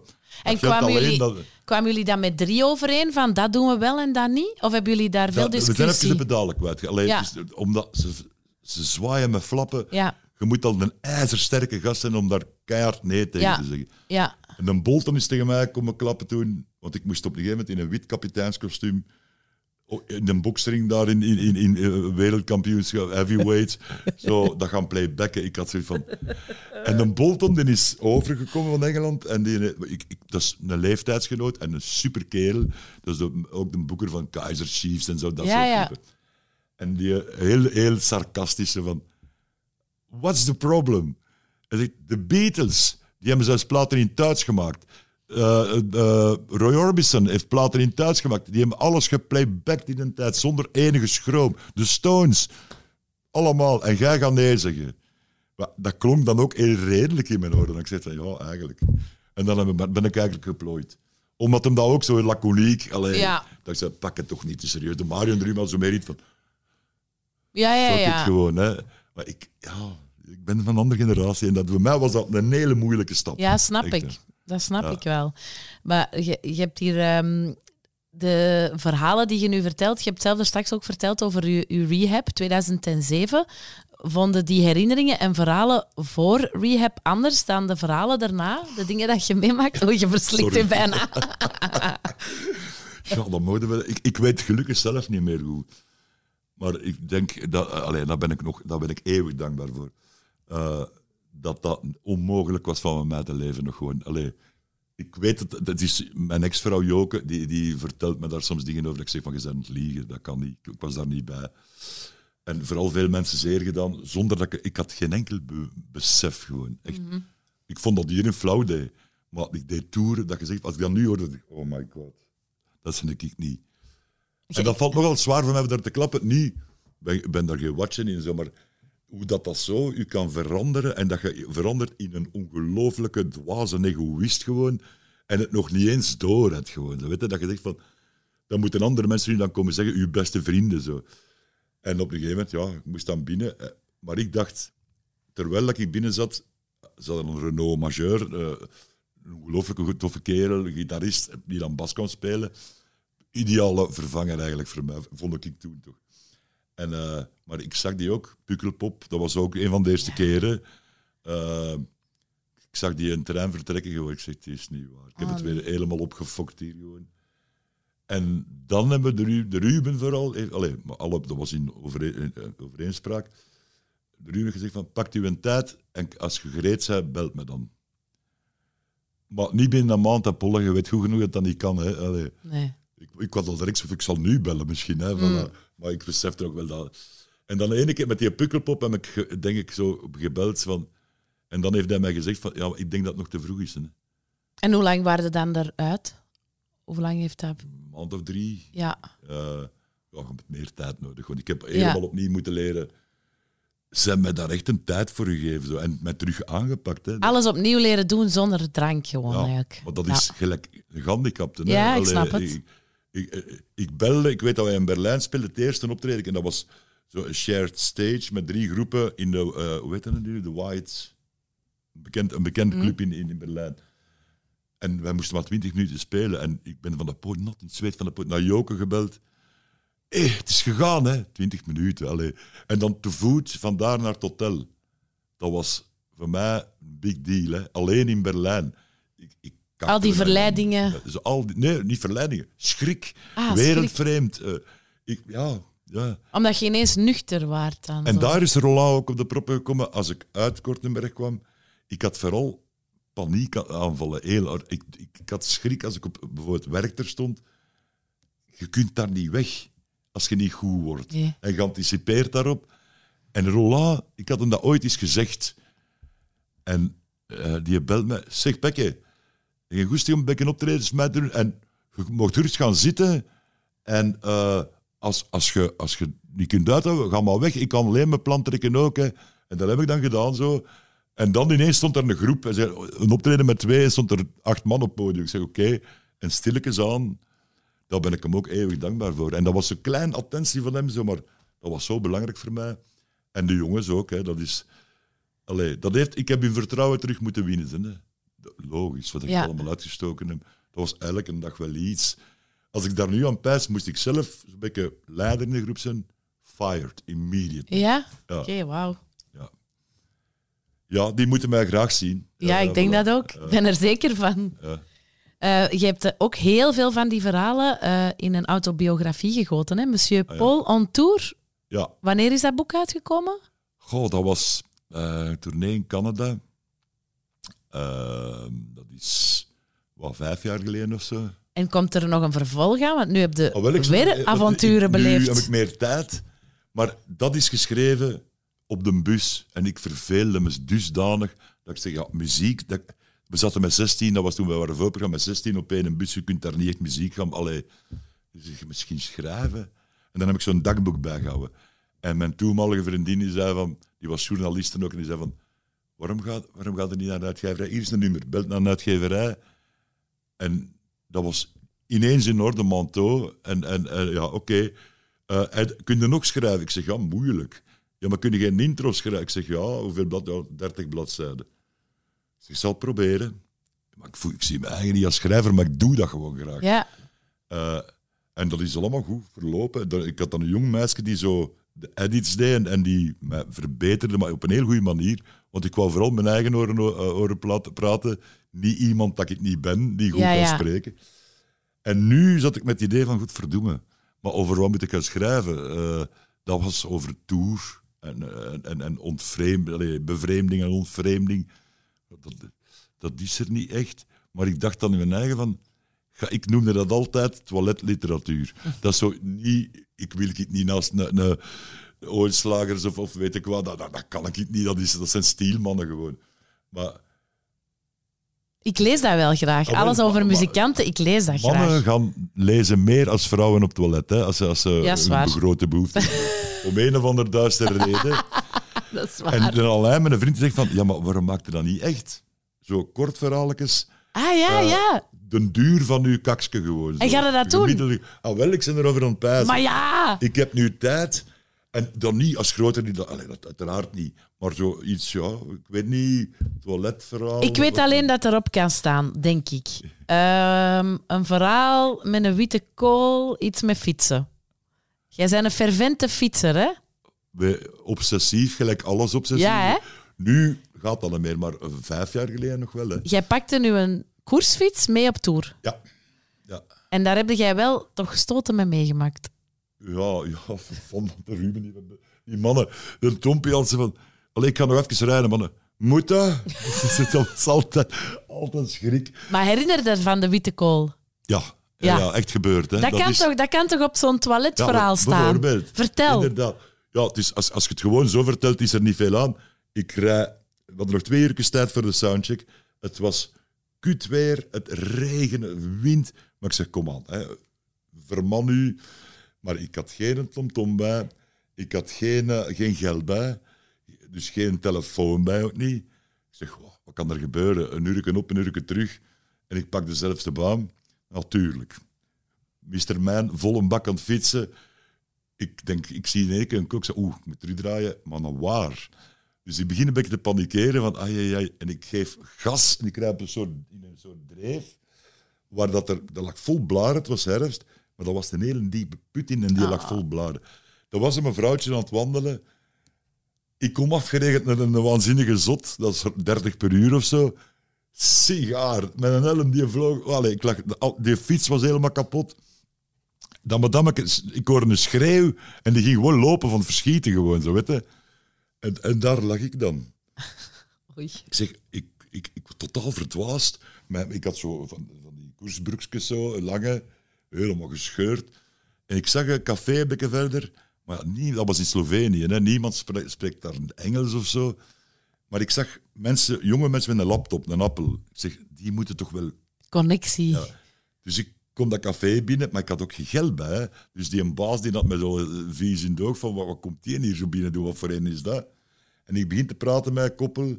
En kwamen jullie, dat- kwamen jullie dan met drie overeen van dat doen we wel en dat niet? Of hebben jullie daar veel Ja, we zijn even discussie? de pedalen kwijt. Ja. is- omdat ze, ze zwaaien met flappen. Ja, Je moet al een ijzersterke gast zijn om daar keihard nee tegen te zeggen. ja. En dan Bolton is tegen mij komen klappen toen, want ik moest op een gegeven moment in een wit kapiteinskostuum oh, in een boksring daar in, in, in, in eh, wereldkampioenschap, heavyweight, zo dat gaan playbacken. Ik had zoiets van... En een Bolton die is overgekomen van Engeland en die, eh, ik, ik, dat is een leeftijdsgenoot en een super kerel. Dat is de- ook de boeker van Kaiser Chiefs en zo, dat Ja, soort ja. En die eh, heel, heel sarcastische van... What's the problem? Hij zegt, de Beatles, die hebben zelfs platen in Duits gemaakt. Eh, eh, Roy Orbison heeft platen in Duits gemaakt. Die hebben alles geplaybacked in een tijd, zonder enige schroom. De Stones, allemaal. En jij gaat nee zeggen. Maar dat klonk dan ook heel redelijk in mijn oren. En ik zei van, ja, eigenlijk. En dan ben ik eigenlijk geplooid. Omdat hem dat ook zo laconiek... Allee, Ja. Dat ik zei, pak het toch niet te serieus. De Mario Drum had zo meer iets van... Ja, ja, ja. gewoon, hè. Maar ik, ja, ik ben van een andere generatie en dat, voor mij was dat een hele moeilijke stap. Ja, snap Echt, ik. hè. Dat snap Ja. ik wel. Maar je, je hebt hier ehm, de verhalen die je nu vertelt. Je hebt zelf er straks ook verteld over je, je rehab 2007. Vonden die herinneringen en verhalen voor rehab anders dan de verhalen daarna? De dingen dat je meemaakt? Oh, je verslikt je bijna. Ja, dat we. Ik, ik weet gelukkig zelf niet meer hoe. Maar ik denk, dat, alleen, daar, ben ik nog, daar ben ik eeuwig dankbaar voor. Eh, dat dat onmogelijk was van mij te leven nog gewoon. Allee, ik weet het, dat is mijn ex-vrouw Joke, die, die vertelt me daar soms dingen over. Dat ik zeg van, je bent aan het liegen, dat kan niet. Ik was daar niet bij. En vooral veel mensen zeer gedaan, zonder dat ik... Ik had geen enkel be- besef gewoon. Echt. Ik vond dat iedereen flauw deed. Maar ik deed toeren, dat je zegt, als ik dat nu hoorde, ik, oh my god. Dat vind ik niet. En dat valt nogal zwaar voor mij om daar te klappen. Niet, ik ben, ben daar geen watcher in, zo, maar hoe dat, dat zo u kan veranderen en dat je verandert in een ongelooflijke dwaze egoïst gewoon. En het nog niet eens door had gewoon. Weet je, dat je zegt van... Dan moeten andere mensen nu dan komen zeggen, uw beste vrienden. Zo. En op een gegeven moment, ja, ik moest dan binnen. eh, Maar ik dacht, terwijl dat ik binnen zat, zat een Renault Majeur, eh, een ongelooflijke goed toffe kerel, gitarist, die dan bas kon spelen. Ideale vervanger eigenlijk voor mij, vond ik toen toch. En, eh, maar ik zag die ook, Pukkelpop, dat was ook een van de eerste keren. Eh, ik zag die in het terrein vertrekken gewoon. Ik zeg, het is niet waar. Ik heb Ah, het weer helemaal opgefokt hier gewoon. En dan hebben we de, Ru- de Ruben vooral, eh, allee, maar alle, dat was in overeen, in, overeenspraak, de Ruben gezegd van, pak u een tijd en als je gereed bent, belt me dan. Maar niet binnen een maand appollen, je weet goed genoeg dat dat niet kan. Hè. Allee. Nee. Ik, ik was al direct of ik zal nu bellen misschien. Hè, van, eh, maar ik besefte ook wel dat. En dan de ene keer met die pukkelpop heb ik, denk ik, zo gebeld van... En dan heeft hij mij gezegd van, ja, ik denk dat het nog te vroeg is. Hè. Een En hoe lang waren ze dan eruit? Hoe lang heeft dat... maand of drie. Ja. eh ja, meer tijd nodig. Want ik heb helemaal opnieuw moeten leren. Ze hebben mij daar echt een tijd voor gegeven. Zo, en mij terug aangepakt. Hè. Alles opnieuw leren doen zonder drank gewoon Ja, eigenlijk. Maar dat Ja. is gelijk gehandicapten. hè. Ja, ik Allee, snap het. Ik, ik, ik, ik belde, ik weet dat wij in Berlijn speelden, het eerste optreden. En dat was zo een shared stage met drie groepen in de, eh hoe heet dat nu? De Whites. Een bekend, een bekende Mhm. club in, in, in Berlijn. En wij moesten maar twintig minuten spelen. En ik ben van de poot, nat in het zweet van de poot, naar Joke gebeld. Hé, het is gegaan, hè? Twintig minuten, allee. En dan te voet, van daar naar het hotel. Dat was voor mij een big deal, hè? Alleen in Berlijn. Ik, ik Al die verleidingen. dus al die, nee, niet verleidingen. Schrik. Ah, Wereldvreemd. Eh, ik, ja, ja. Omdat je ineens nuchter waart dan. En zo. daar is Roland ook op de proppen gekomen. Als ik uit Kortenberg kwam, ik had vooral paniekaanvallen. Heel, hard. ik, ik, ik had schrik als ik op bijvoorbeeld Werchter stond. Je kunt daar niet weg als je niet goed wordt. Nee. En je anticipeert daarop. En Roland, ik had hem dat ooit eens gezegd. En eh, die belt me. Zeg, Bekke, je goesting om bekken optredens met doen. En je mocht gerust gaan zitten. En eh, als, als, je, als je niet kunt uithouden, ga maar weg. Ik kan alleen mijn plan trekken ook. Hè. En dat heb ik dan gedaan zo. En dan ineens stond er een groep. Een optreden met twee, stond er acht man op het podium. Ik zeg, oké. En stilletjes aan, daar ben ik hem ook eeuwig dankbaar voor. En dat was een klein attentie van hem, zo, maar dat was zo belangrijk voor mij. En de jongens ook. Hè. Dat is... Allee, dat heeft, ik heb hun vertrouwen terug moeten winnen. Hè. Logisch, wat ik Ja. allemaal uitgestoken heb. Dat was elke dag wel iets. Als ik daar nu aan pijs, moest ik zelf een beetje leider in de groep zijn. Fired, immediate. Ja? Ja. Oké, wauw. Ja, die moeten mij graag zien. Ja, ik denk voilà. dat ook. Ik ben er zeker van. Ja. Eh, je hebt ook heel veel van die verhalen eh, in een autobiografie gegoten. Hè? Monsieur Ah, ja. Paul on Tour. ja. Wanneer is dat boek uitgekomen? Goh, dat was eh, een tournee in Canada. Ehm, dat is wat, vijf jaar geleden of zo. En komt er nog een vervolg aan? Want nu heb je Oh, ik- weer eh, avonturen ik- Nu beleefd. heb ik meer tijd. Maar dat is geschreven op de bus. En ik verveelde me dusdanig dat ik zeg, ja, muziek... Dat, we zaten met 16, dat was toen we waren voorprogramma met 16 op één bus. Je kunt daar niet echt muziek gaan... Allee, dus misschien schrijven. En dan heb ik zo'n dagboek bijgehouden. En mijn toenmalige vriendin die zei van... Die was journalist ook. En die zei van... Waarom gaat, waarom gaat er niet naar de uitgeverij? Hier is een nummer. Belt naar een uitgeverij. En dat was ineens in orde, manteau. En, en, en ja, oké. Eh, en kun je nog schrijven? Ik zeg, ja, moeilijk. Ja, maar kun je geen intro schrijven? Ik zeg, ja, hoeveel blad? Ja, 30 bladzijden. Zeg, ik zal het proberen. Maar ik, voel, ik zie me eigenlijk niet als schrijver, maar ik doe dat gewoon graag. Ja, Eh, en dat is allemaal goed verlopen. Ik had dan een jong meisje die zo de edits deed en, en die mij verbeterde, maar op een heel goede manier. Want ik wou vooral mijn eigen oren, eh, oren praten. Niet iemand dat ik niet ben, die goed Ja, kan ja. spreken. En nu zat ik met het idee van, goed, verdoemen. Maar over wat moet ik gaan schrijven? Eh, dat was over tour en, en, en, ontvreemd, bevreemding en ontvreemding. Dat, dat is er niet echt. Maar ik dacht dan in mijn eigen van... Ik noemde dat altijd toiletliteratuur. Dat is zo niet... Ik wil het niet naast een Oorslagers of, of weet ik wat. Dat, dat, dat kan ik niet. Dat, is, dat zijn stielmannen gewoon. Maar ik lees dat wel graag. Ah, Alles over maar- muzikanten, ik lees dat mannen graag. gaan lezen meer als vrouwen op het toilet. Hè, als ze, als ze Ja, een grote behoefte hebben. Om een of andere duistere reden. Dat is waar. En dan alleen mijn vriend zegt van... Ja, maar waarom maakt je dat niet echt? Zo kort verhaaltjes. ah ja, eh, ja. de duur van uw kakske gewoon. En ga je dat doen? Ah, wel, ik ben erover aan het pijzen. Maar ja, Ik heb nu tijd, en dan niet als groter, niet, allee, dat uiteraard niet, maar zoiets, ja, ik weet niet, toiletverhaal. ik weet alleen dat erop kan staan, denk ik. Ehm, een verhaal met een witte kool, iets met fietsen. Jij bent een fervente fietser, hè? Obsessief, gelijk alles obsessief. Ja, hè? Nu gaat dat niet meer, maar vijf jaar geleden nog wel. Hè. Jij pakte nu een koersfiets mee op tour. Ja. Ja. En daar heb jij wel toch gestoten mee meegemaakt. Ja, ja, van de Ruben, die, die mannen, de Tompie al zo van, allee, ik ga nog even rijden, mannen. Moet dat? dat is altijd, altijd schrik. Maar herinner je dat van de witte kool? Ja, ja. Ja. echt gebeurd. Hè. Dat, kan is- toch, dat kan toch op zo'n toiletverhaal Ja, staan? Vertel. Inderdaad. Ja, het is, als, als je het gewoon zo vertelt, is er niet veel aan. Ik rij, we hadden nog twee uur tijd voor de soundcheck. Het was kut weer, het regende, wind. Maar ik zeg, kom aan, hè, verman u. Maar ik had geen tomtom bij. Ik had geen, eh, geen geld bij. Dus geen telefoon bij ook niet. Ik zeg, "Wow, wat kan er gebeuren? Een uur op, een uur terug. En ik pak dezelfde baan. Natuurlijk. Mr. Man, vol een bak aan het fietsen. Ik denk, ik zie in één keer een kok. zeg, Oeh, ik moet terugdraaien. Maar waar? Dus ik begin een beetje te panikeren. Van, ai, ai, ai. En ik geef gas. En ik rijd op een soort, in een soort dreef. Waar dat er, dat lag vol blaren. Het was herfst. Maar dat was een hele diepe put in. En die lag vol blaren. Er was een mevrouwtje aan het wandelen. Ik kom afgeregend met een waanzinnige zot. Dat is 30 per uur of zo. Sigaar. Met een helm die vloog. Allee, ik lag, die fiets was helemaal kapot. Dat madame, ik hoorde een schreeuw en die ging gewoon lopen van het verschieten gewoon, zo weet je. En, en daar lag ik dan. Oei. Ik zeg, ik, ik, ik was totaal verdwaasd. Maar ik had zo van, van die koersbroekjes zo, een lange, helemaal gescheurd. En ik zag een café een beetje verder, maar niet, dat was in Slovenië. Hè. Niemand spre- spreekt daar Engels of zo. Maar ik zag mensen, jonge mensen met een laptop, een appel. Ik zeg, die moeten toch wel Connectie. dus ik kom dat café binnen, maar ik had ook geen geld bij. hè. Dus die een baas die had me zo eh, vies in de oog van wat, wat komt die hier zo binnen doen, wat voor een is dat? En ik begin te praten met een koppel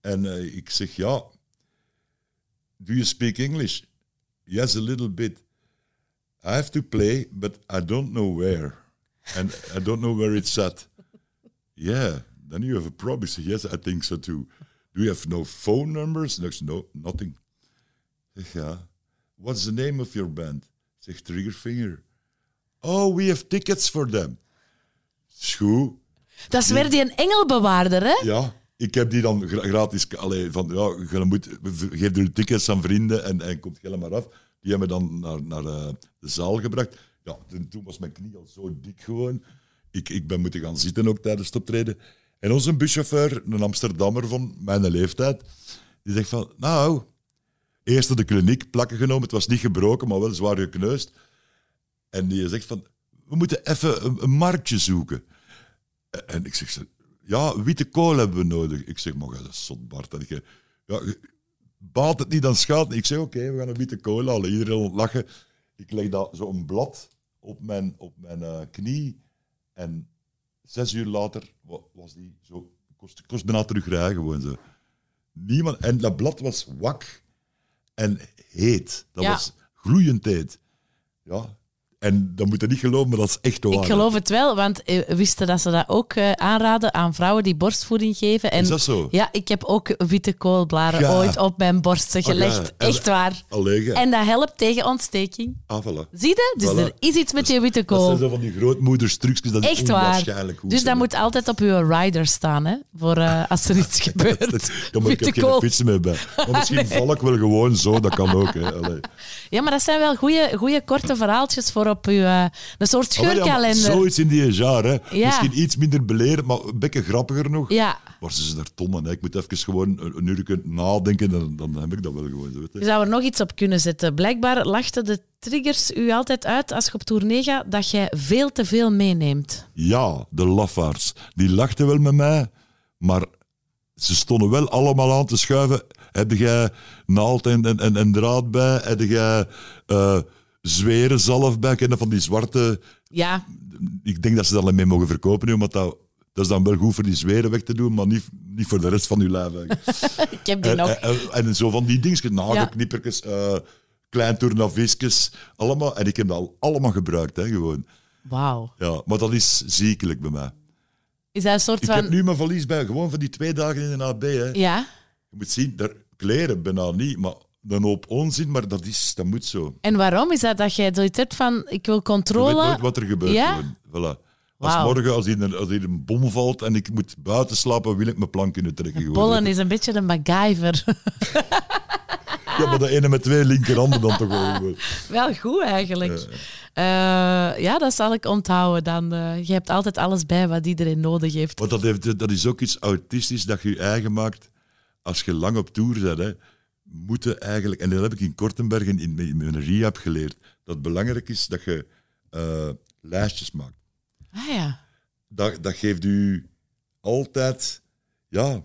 en eh, ik zeg ja, do you speak English? Yes, a little bit. I have to play, but I don't know where. And I don't know where it's at. Yeah, then you have a problem. I say, yes, I think so too. Do you have no phone numbers? No, no nothing. Zeg, ja. What's the name of your band? Zegt Triggerfinger. Oh, we have tickets for them. Goed. Dat is weer die een engelbewaarder, hè? Ja, ik heb die dan gra- gratis... Allee, van, ja, je moet, geef er tickets aan vrienden en, en komt helemaal af. Die hebben me dan naar, naar eh, de zaal gebracht. Ja, toen, was mijn knie al zo dik gewoon. Ik, ik ben moeten gaan zitten ook tijdens het optreden. En onze buschauffeur, een Amsterdammer van mijn leeftijd, die zegt van... Nou, eerst de kliniek plakken genomen. Het was niet gebroken, maar wel zwaar gekneusd. En die zegt van... We moeten even een, marktje zoeken. En ik zeg, ja, witte kool hebben we nodig. Ik zeg, maar dat is zot. En ik, ja, je- baat het niet, dan schaadt. Ik zeg, oké, we gaan een witte kool halen. Iedereen aan het lachen. Ik leg dat zo'n blad op mijn, op mijn eh, knie. En zes uur later wa- was die zo... Kost, kost bijna terugrijden, gewoon zo. Niemand... En dat blad was wak en heet. Dat Ja. was gloeiend heet. Ja. En dat moet je niet geloven, maar dat is echt waar. Ik geloof het wel, want eh, wisten dat ze dat ook eh, aanraden aan vrouwen die borstvoeding geven. En Is dat zo? Ja, ik heb ook witte koolblaren Ja. ooit op mijn borsten ja. gelegd. Echt waar. Allee, ja. En dat helpt tegen ontsteking. Ah, voilà. Zie je? Dus Voilà. er is iets met je witte Dat zijn kool. zo van die grootmoeders trucjes, dat is Echt waar. onwaarschijnlijk goed. Dus dat moet altijd op uw rider staan, hè? Voor eh, als er iets gebeurt. Ja, maar ik heb geen kool. fietsen meer bij. Maar misschien val ik wel gewoon zo, dat kan ook. Hè. Allee. Ja, maar dat zijn wel goede korte verhaaltjes voor op uw... eh, een soort wel, ja, scheurkalender. zoiets in die jaar, hè. Ja. Misschien iets minder belerend, maar een beetje grappiger nog. Ja, Maar ze zijn er tonnen. Hè. Ik moet even gewoon een, uur nadenken, dan, dan heb ik dat wel gewoon. zo, Weet je. je zou er nog iets op kunnen zetten. Blijkbaar lachten de triggers u altijd uit als je op tournee gaat dat jij veel te veel meeneemt. Ja, de lafaards. Die lachten wel met mij, maar ze stonden wel allemaal aan te schuiven. Heb jij naald en, en, en, en draad bij? Heb jij eh zweren zalf bij? Van die zwarte... Ja, Ik denk dat ze dat alleen mee mogen verkopen nu, want dat, dat is dan wel goed voor die zweren weg te doen, maar niet, niet voor de rest van je lijf. ik heb die en, nog. en, en- en zo van die dingetjes, nagelknippertjes, eh klein tournavisjes, allemaal. En ik heb dat al allemaal gebruikt, hè, gewoon. Wauw. Ja, maar dat is ziekelijk bij mij. Is dat een soort Ik van... heb nu mijn valies bij, gewoon van die twee dagen in de AB. Hè. Ja? Je moet zien, daar, kleren bijna niet, maar een hoop onzin, maar dat, is, dat moet zo. En waarom is dat dat jij zoiets hebt van, ik wil controle? weet nooit wat er gebeurt. Ja? Voilà. Als morgen, als hier, een, als hier een bom valt en ik moet buiten slapen, wil ik mijn plan kunnen trekken. Bollen is een beetje een MacGyver. Ja, maar de ene met twee linkerhanden dan toch wel. Wel goed eigenlijk. Eh, ja, dat zal ik onthouden. Dan, eh, je hebt altijd alles bij wat iedereen nodig heeft. Want dat, heeft, dat is ook iets autistisch dat je je eigen maakt als je lang op tour bent. Hè, moeten eigenlijk, en dat heb ik in Kortenberg in, in, mijn rehab geleerd, dat het belangrijk is dat je eh, lijstjes maakt. Ah ja. Dat, dat geeft u altijd ja,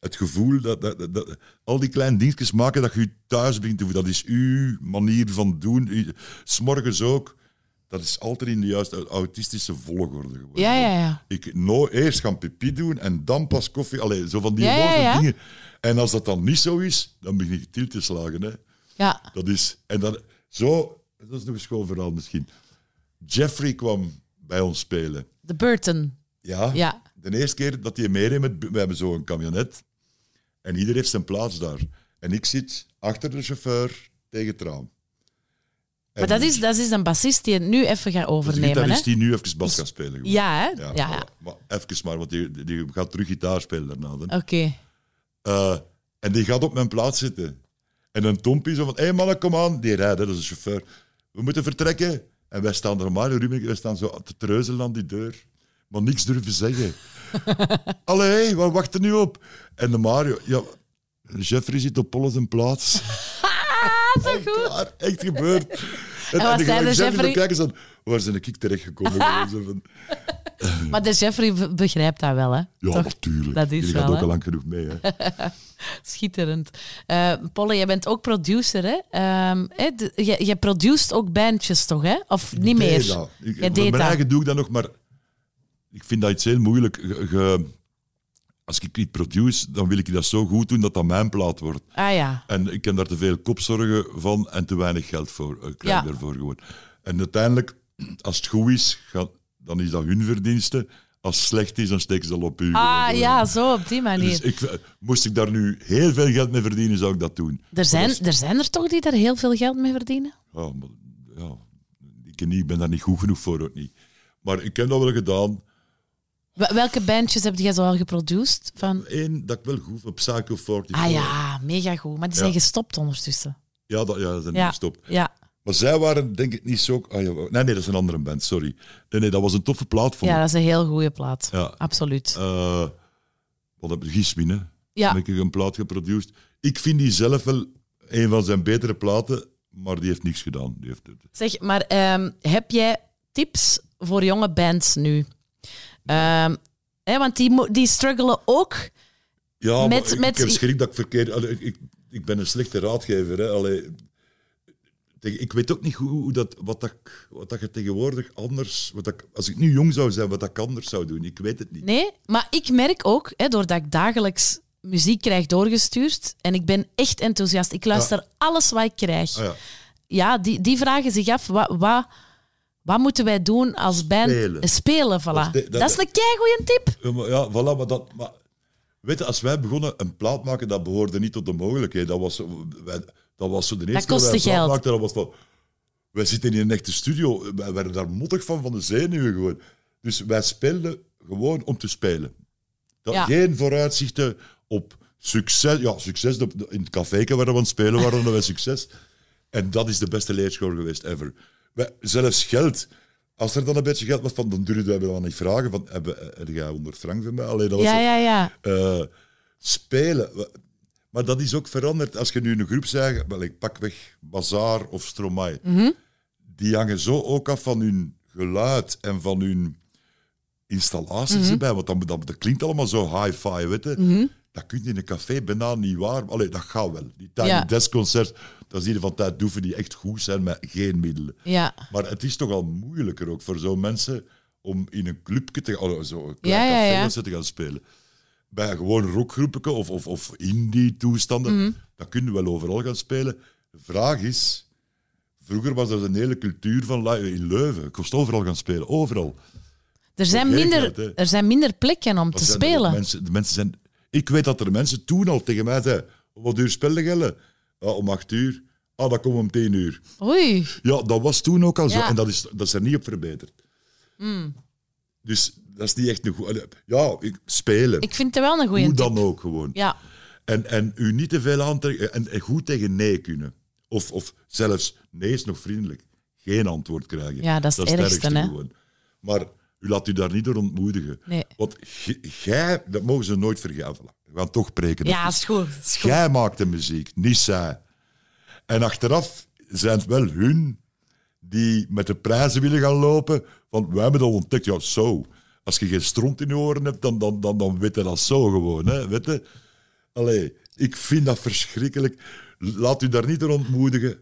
het gevoel dat, dat, dat, dat- al die kleine dingetjes maken dat je je thuis begint te voelen. Dat is uw manier van doen. S'morgens ook. Dat is altijd in de juiste autistische volgorde geworden. Ja, ja, ja. Ik no, eerst gaan pipi doen en dan pas koffie. Allee, zo van die Ja, ja, loze ja. dingen. En als dat dan niet zo is, dan begin ik til te slagen. Hè. Ja. Dat is, en dan, zo, dat is nog een schoon verhaal misschien. Jeffrey kwam bij ons spelen. De Burton. Ja, Ja. de eerste keer dat hij meereed met, we hebben zo'n camionet en ieder heeft zijn plaats daar. En ik zit achter de chauffeur tegen het raam. Maar dat is, dat is een bassist die het nu even gaat overnemen. gitarist Hè? die nu even bas gaat spelen. gewoon. Ja, hè? Ja. Maar even maar, want die, die gaat terug gitaar spelen daarna. Oké. Eh, en die gaat op mijn plaats zitten. En een tompie zo van, hé hey mannen, kom aan. Die rijdt, dat is een chauffeur. We moeten vertrekken. En wij staan er, Mario Rubin, wij staan zo te treuzelen aan die deur. Maar niks durven zeggen. Allee, waar wacht er nu op? En de Mario, ja, Jeffrey zit op Polle zijn plaats. Zo goed. Klaar, echt gebeurd. En, zei ga de ik Jeffrey? kijken zo, waar zijn ik terechtgekomen? Van, Maar de Jeffrey be- begrijpt dat wel, hè? ja, Toch? natuurlijk. Dat is wel, gaat ook al lang genoeg mee. Hè. Schitterend. Eh Polle, jij bent ook producer, hè? Ehm, de- je, je produceert ook bandjes, toch, hè? Of niet meer? dat. Ik, Jij deed mijn dat. eigen doe ik dat nog, maar ik vind dat iets heel moeilijk. Als ik iets produce, dan wil ik dat zo goed doen dat dat mijn plaat wordt. Ah ja. En ik ken daar te veel kopzorgen van en te weinig geld voor, eh, krijg Ja. daarvoor gewoon. En uiteindelijk, als het goed is, gaat- dan is dat hun verdienste. Als het slecht is, dan steken ze dat op u. Ah Gewoon. ja, zo op die manier. Dus ik, moest ik daar nu heel veel geld mee verdienen, zou ik dat doen. er, zijn, er zijn er toch die daar heel veel geld mee verdienen? Ja, maar, ja, ik, niet, ik ben daar niet goed genoeg voor, ook niet. Maar ik heb dat wel gedaan. Wel- Welke bandjes heb jij zo al geproduceerd? Van... Eén dat ik wel goed vond, Psycho 44. Ah ja, mega goed. Maar die zijn Ja. gestopt ondertussen. Ja, dat, ja, dat zijn Ja. gestopt. Ja. Maar zij waren denk ik niet zo... Ah, ja, nee, nee, dat is een andere band, sorry. Nee, nee, dat was een toffe plaat van ja, dat is een heel goede plaat. Ja. Absoluut. Eh, wat heb ik? Gismin, hè? Ja. Heb ik een plaat geproduceerd. Ik vind die zelf wel een van zijn betere platen, maar die heeft niks gedaan. Die heeft, Zeg, maar ehm, heb jij tips voor jonge bands nu? Ehm, hè, want die, die struggelen ook. ja, Met- ik, met- ik heb schrik dat ik verkeerd... Allee, ik, ik, ben een slechte raadgever, hè. Allee, Ik weet ook niet hoe, hoe dat, wat, dat, wat dat je tegenwoordig anders... Wat dat, als ik nu jong zou zijn, wat dat ik anders zou doen. Ik weet het niet. Nee, maar ik merk ook, hè, doordat ik dagelijks muziek krijg doorgestuurd, en ik ben echt enthousiast. Ik luister alles wat ik krijg. Ah, ja. Ja, die, die vragen zich af, wat, wat, wat moeten wij doen als band? Spelen. Spelen, voilà. Dat Dat, is de- dat- is een keigoeie tip. Ja, voilà, maar dat... Maar, weet je, als wij begonnen een plaat maken, dat behoorde niet tot de mogelijkheid. Dat was, wij, dat was zo de eerste keer kostte wij een plaat geld. maakten, dat was van... Wij zitten in een echte studio. Wij werden daar mottig van, van de zenuwen gewoon. Dus wij speelden gewoon om te spelen. Dat, Ja. Geen vooruitzichten op succes. Ja, succes. In het café waar we aan het spelen waren, hadden wij succes. En dat is de beste leerschool geweest ever. Wij, zelfs geld. Als er dan een beetje geld was, van, dan durfden we dan niet vragen van, heb, heb jij 100 frank van mij? Allee, dat was Ja, ja, ja. eh, spelen. Maar dat is ook veranderd. Als je nu een groep zegt, wel, ik pak weg Bazaar of Stromae, Mhm. die hangen zo ook af van hun geluid en van hun installaties Mhm. erbij. Want dat, dat, dat klinkt allemaal zo hi-fi, weet je. Mhm. Dat kun je in een café bijna niet waar. Allee, dat gaat wel. Die Tiny Ja. Desk Concerts, dat zie je van tijd doeven die echt goed zijn met geen middelen. ja. Maar het is toch al moeilijker ook voor zo'n mensen om in een clubje te gaan, zo een klein Ja, ja, café te gaan spelen. Bij gewoon rockgroepen of, of, of indie-toestanden, Mhm. dat kun je wel overal gaan spelen. De vraag is, vroeger was dat een hele cultuur van in Leuven. Ik kost overal gaan spelen, overal. Er zijn, minder, er zijn minder plekken om te er spelen. Mensen, de mensen zijn, ik weet dat er mensen toen al tegen mij zeiden, wat uur spelen gellen? Ja, om acht uur. Ah, dat komt om tien uur. Oei. Ja, dat was toen ook al zo. Ja. En dat is, dat is er niet op verbeterd. Dus dat is niet echt een goede... Ja, ik, spelen. Ik vind het wel een goede Hoe tip. dan ook gewoon. Ja. En, en u niet te veel aantrekken. En, en goed tegen nee kunnen. Of, of zelfs nee is nog vriendelijk. Geen antwoord krijgen. Ja, dat is het ergste, hè. gewoon. Maar u laat u daar niet door ontmoedigen. Nee. Want jij, dat mogen ze nooit vergeven. We gaan toch preken. Ja, is goed. Is goed. Jij maakt de muziek, niet zij. En achteraf zijn het wel hun die met de prijzen willen gaan lopen. Want wij hebben dat ontdekt. Ja, zo. Als je geen stront in je oren hebt, dan, dan, dan, dan weet je dat zo gewoon. Hè? Weet je? Allee, ik vind dat verschrikkelijk. Laat u daar niet door ontmoedigen.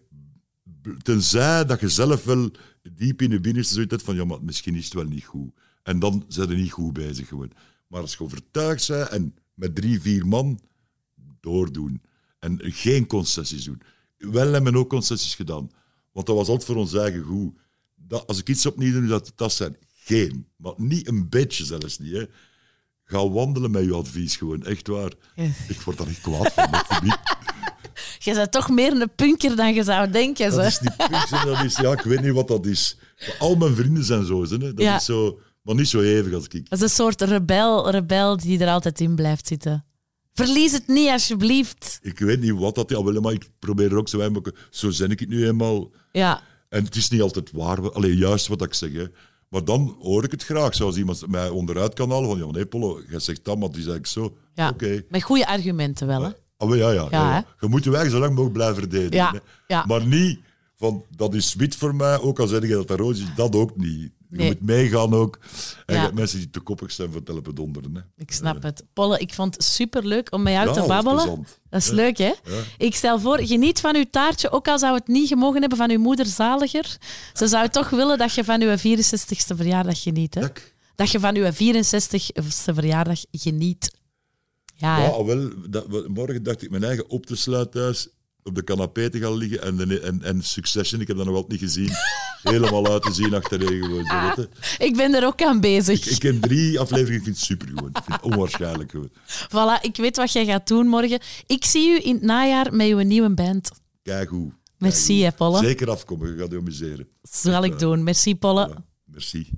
Tenzij dat je zelf wel diep in je binnenste zoiets hebt van ja, maar misschien is het wel niet goed. En dan zijn je niet goed bezig gewoon. Maar als je overtuigd bent en met drie, vier man doordoen en geen concessies doen. Wel hebben we ook concessies gedaan. Want dat was altijd voor ons eigen goed. Dat, als ik iets opnieuw doe, dat dat zijn. Geen. Maar niet een beetje zelfs niet. Hè. Ga wandelen met je advies gewoon. Echt waar. Ja. Ik word daar echt kwaad van. Dat. Je bent toch meer een punker dan je zou denken. dat Zo. is niet punks en dat is... Ja, ik weet niet wat dat is. Maar al mijn vrienden zijn zo. Hè. Dat Ja. is zo... Maar niet zo hevig als ik. Dat is een soort rebel, rebel die er altijd in blijft zitten. Verlies het niet, alsjeblieft. Ik weet niet wat dat is. Maar ik probeer er ook zo mogelijk... Zo ben ik het nu eenmaal... Ja, En het is niet altijd waar, alleen juist wat ik zeg. Hè. Maar dan hoor ik het graag. Zoals iemand mij onderuit kan halen van, ja, nee, Polo, jij zegt dat, maar die zeg ik zo. ja. Oké. met goede argumenten wel. Hè? Ah, ja, ja. Je moet je weg zo lang mogelijk blijven verdedigen. Maar niet van, dat is wit voor mij, ook al zeg je dat dat rood is, dat ook niet. Je Nee. moet meegaan ook. En Ja. je hebt mensen die te koppig zijn voor het donderen. Hè. Ik snap het. Polle, ik vond het superleuk om met jou Ja, te babbelen. Dat is leuk, hè? Ik stel voor, geniet van uw taartje, ook al zou het niet gemogen hebben van uw moeder zaliger. Ze zou toch willen dat je van uw 64ste verjaardag geniet, hè? Dat je van uw 64ste verjaardag geniet. Ja, ah, wel, dat, morgen dacht ik mijn eigen op te sluiten thuis, op de canapé te gaan liggen en, de- en, en Succession, ik heb dat nog altijd niet gezien, helemaal uit te zien achtereen gewoon. Weet je. Ik ben er ook aan bezig. Ik ken drie afleveringen, ik vind het super gewoon. Ik vind het onwaarschijnlijk gewoon. Voilà, ik weet wat jij gaat doen morgen. Ik zie u in het najaar met uw nieuwe band. Kijk hoe. Merci, hè, Polle. Zeker afkomen, je gaat je amuseren. Dat zal ik doen. Merci, Polle. Merci.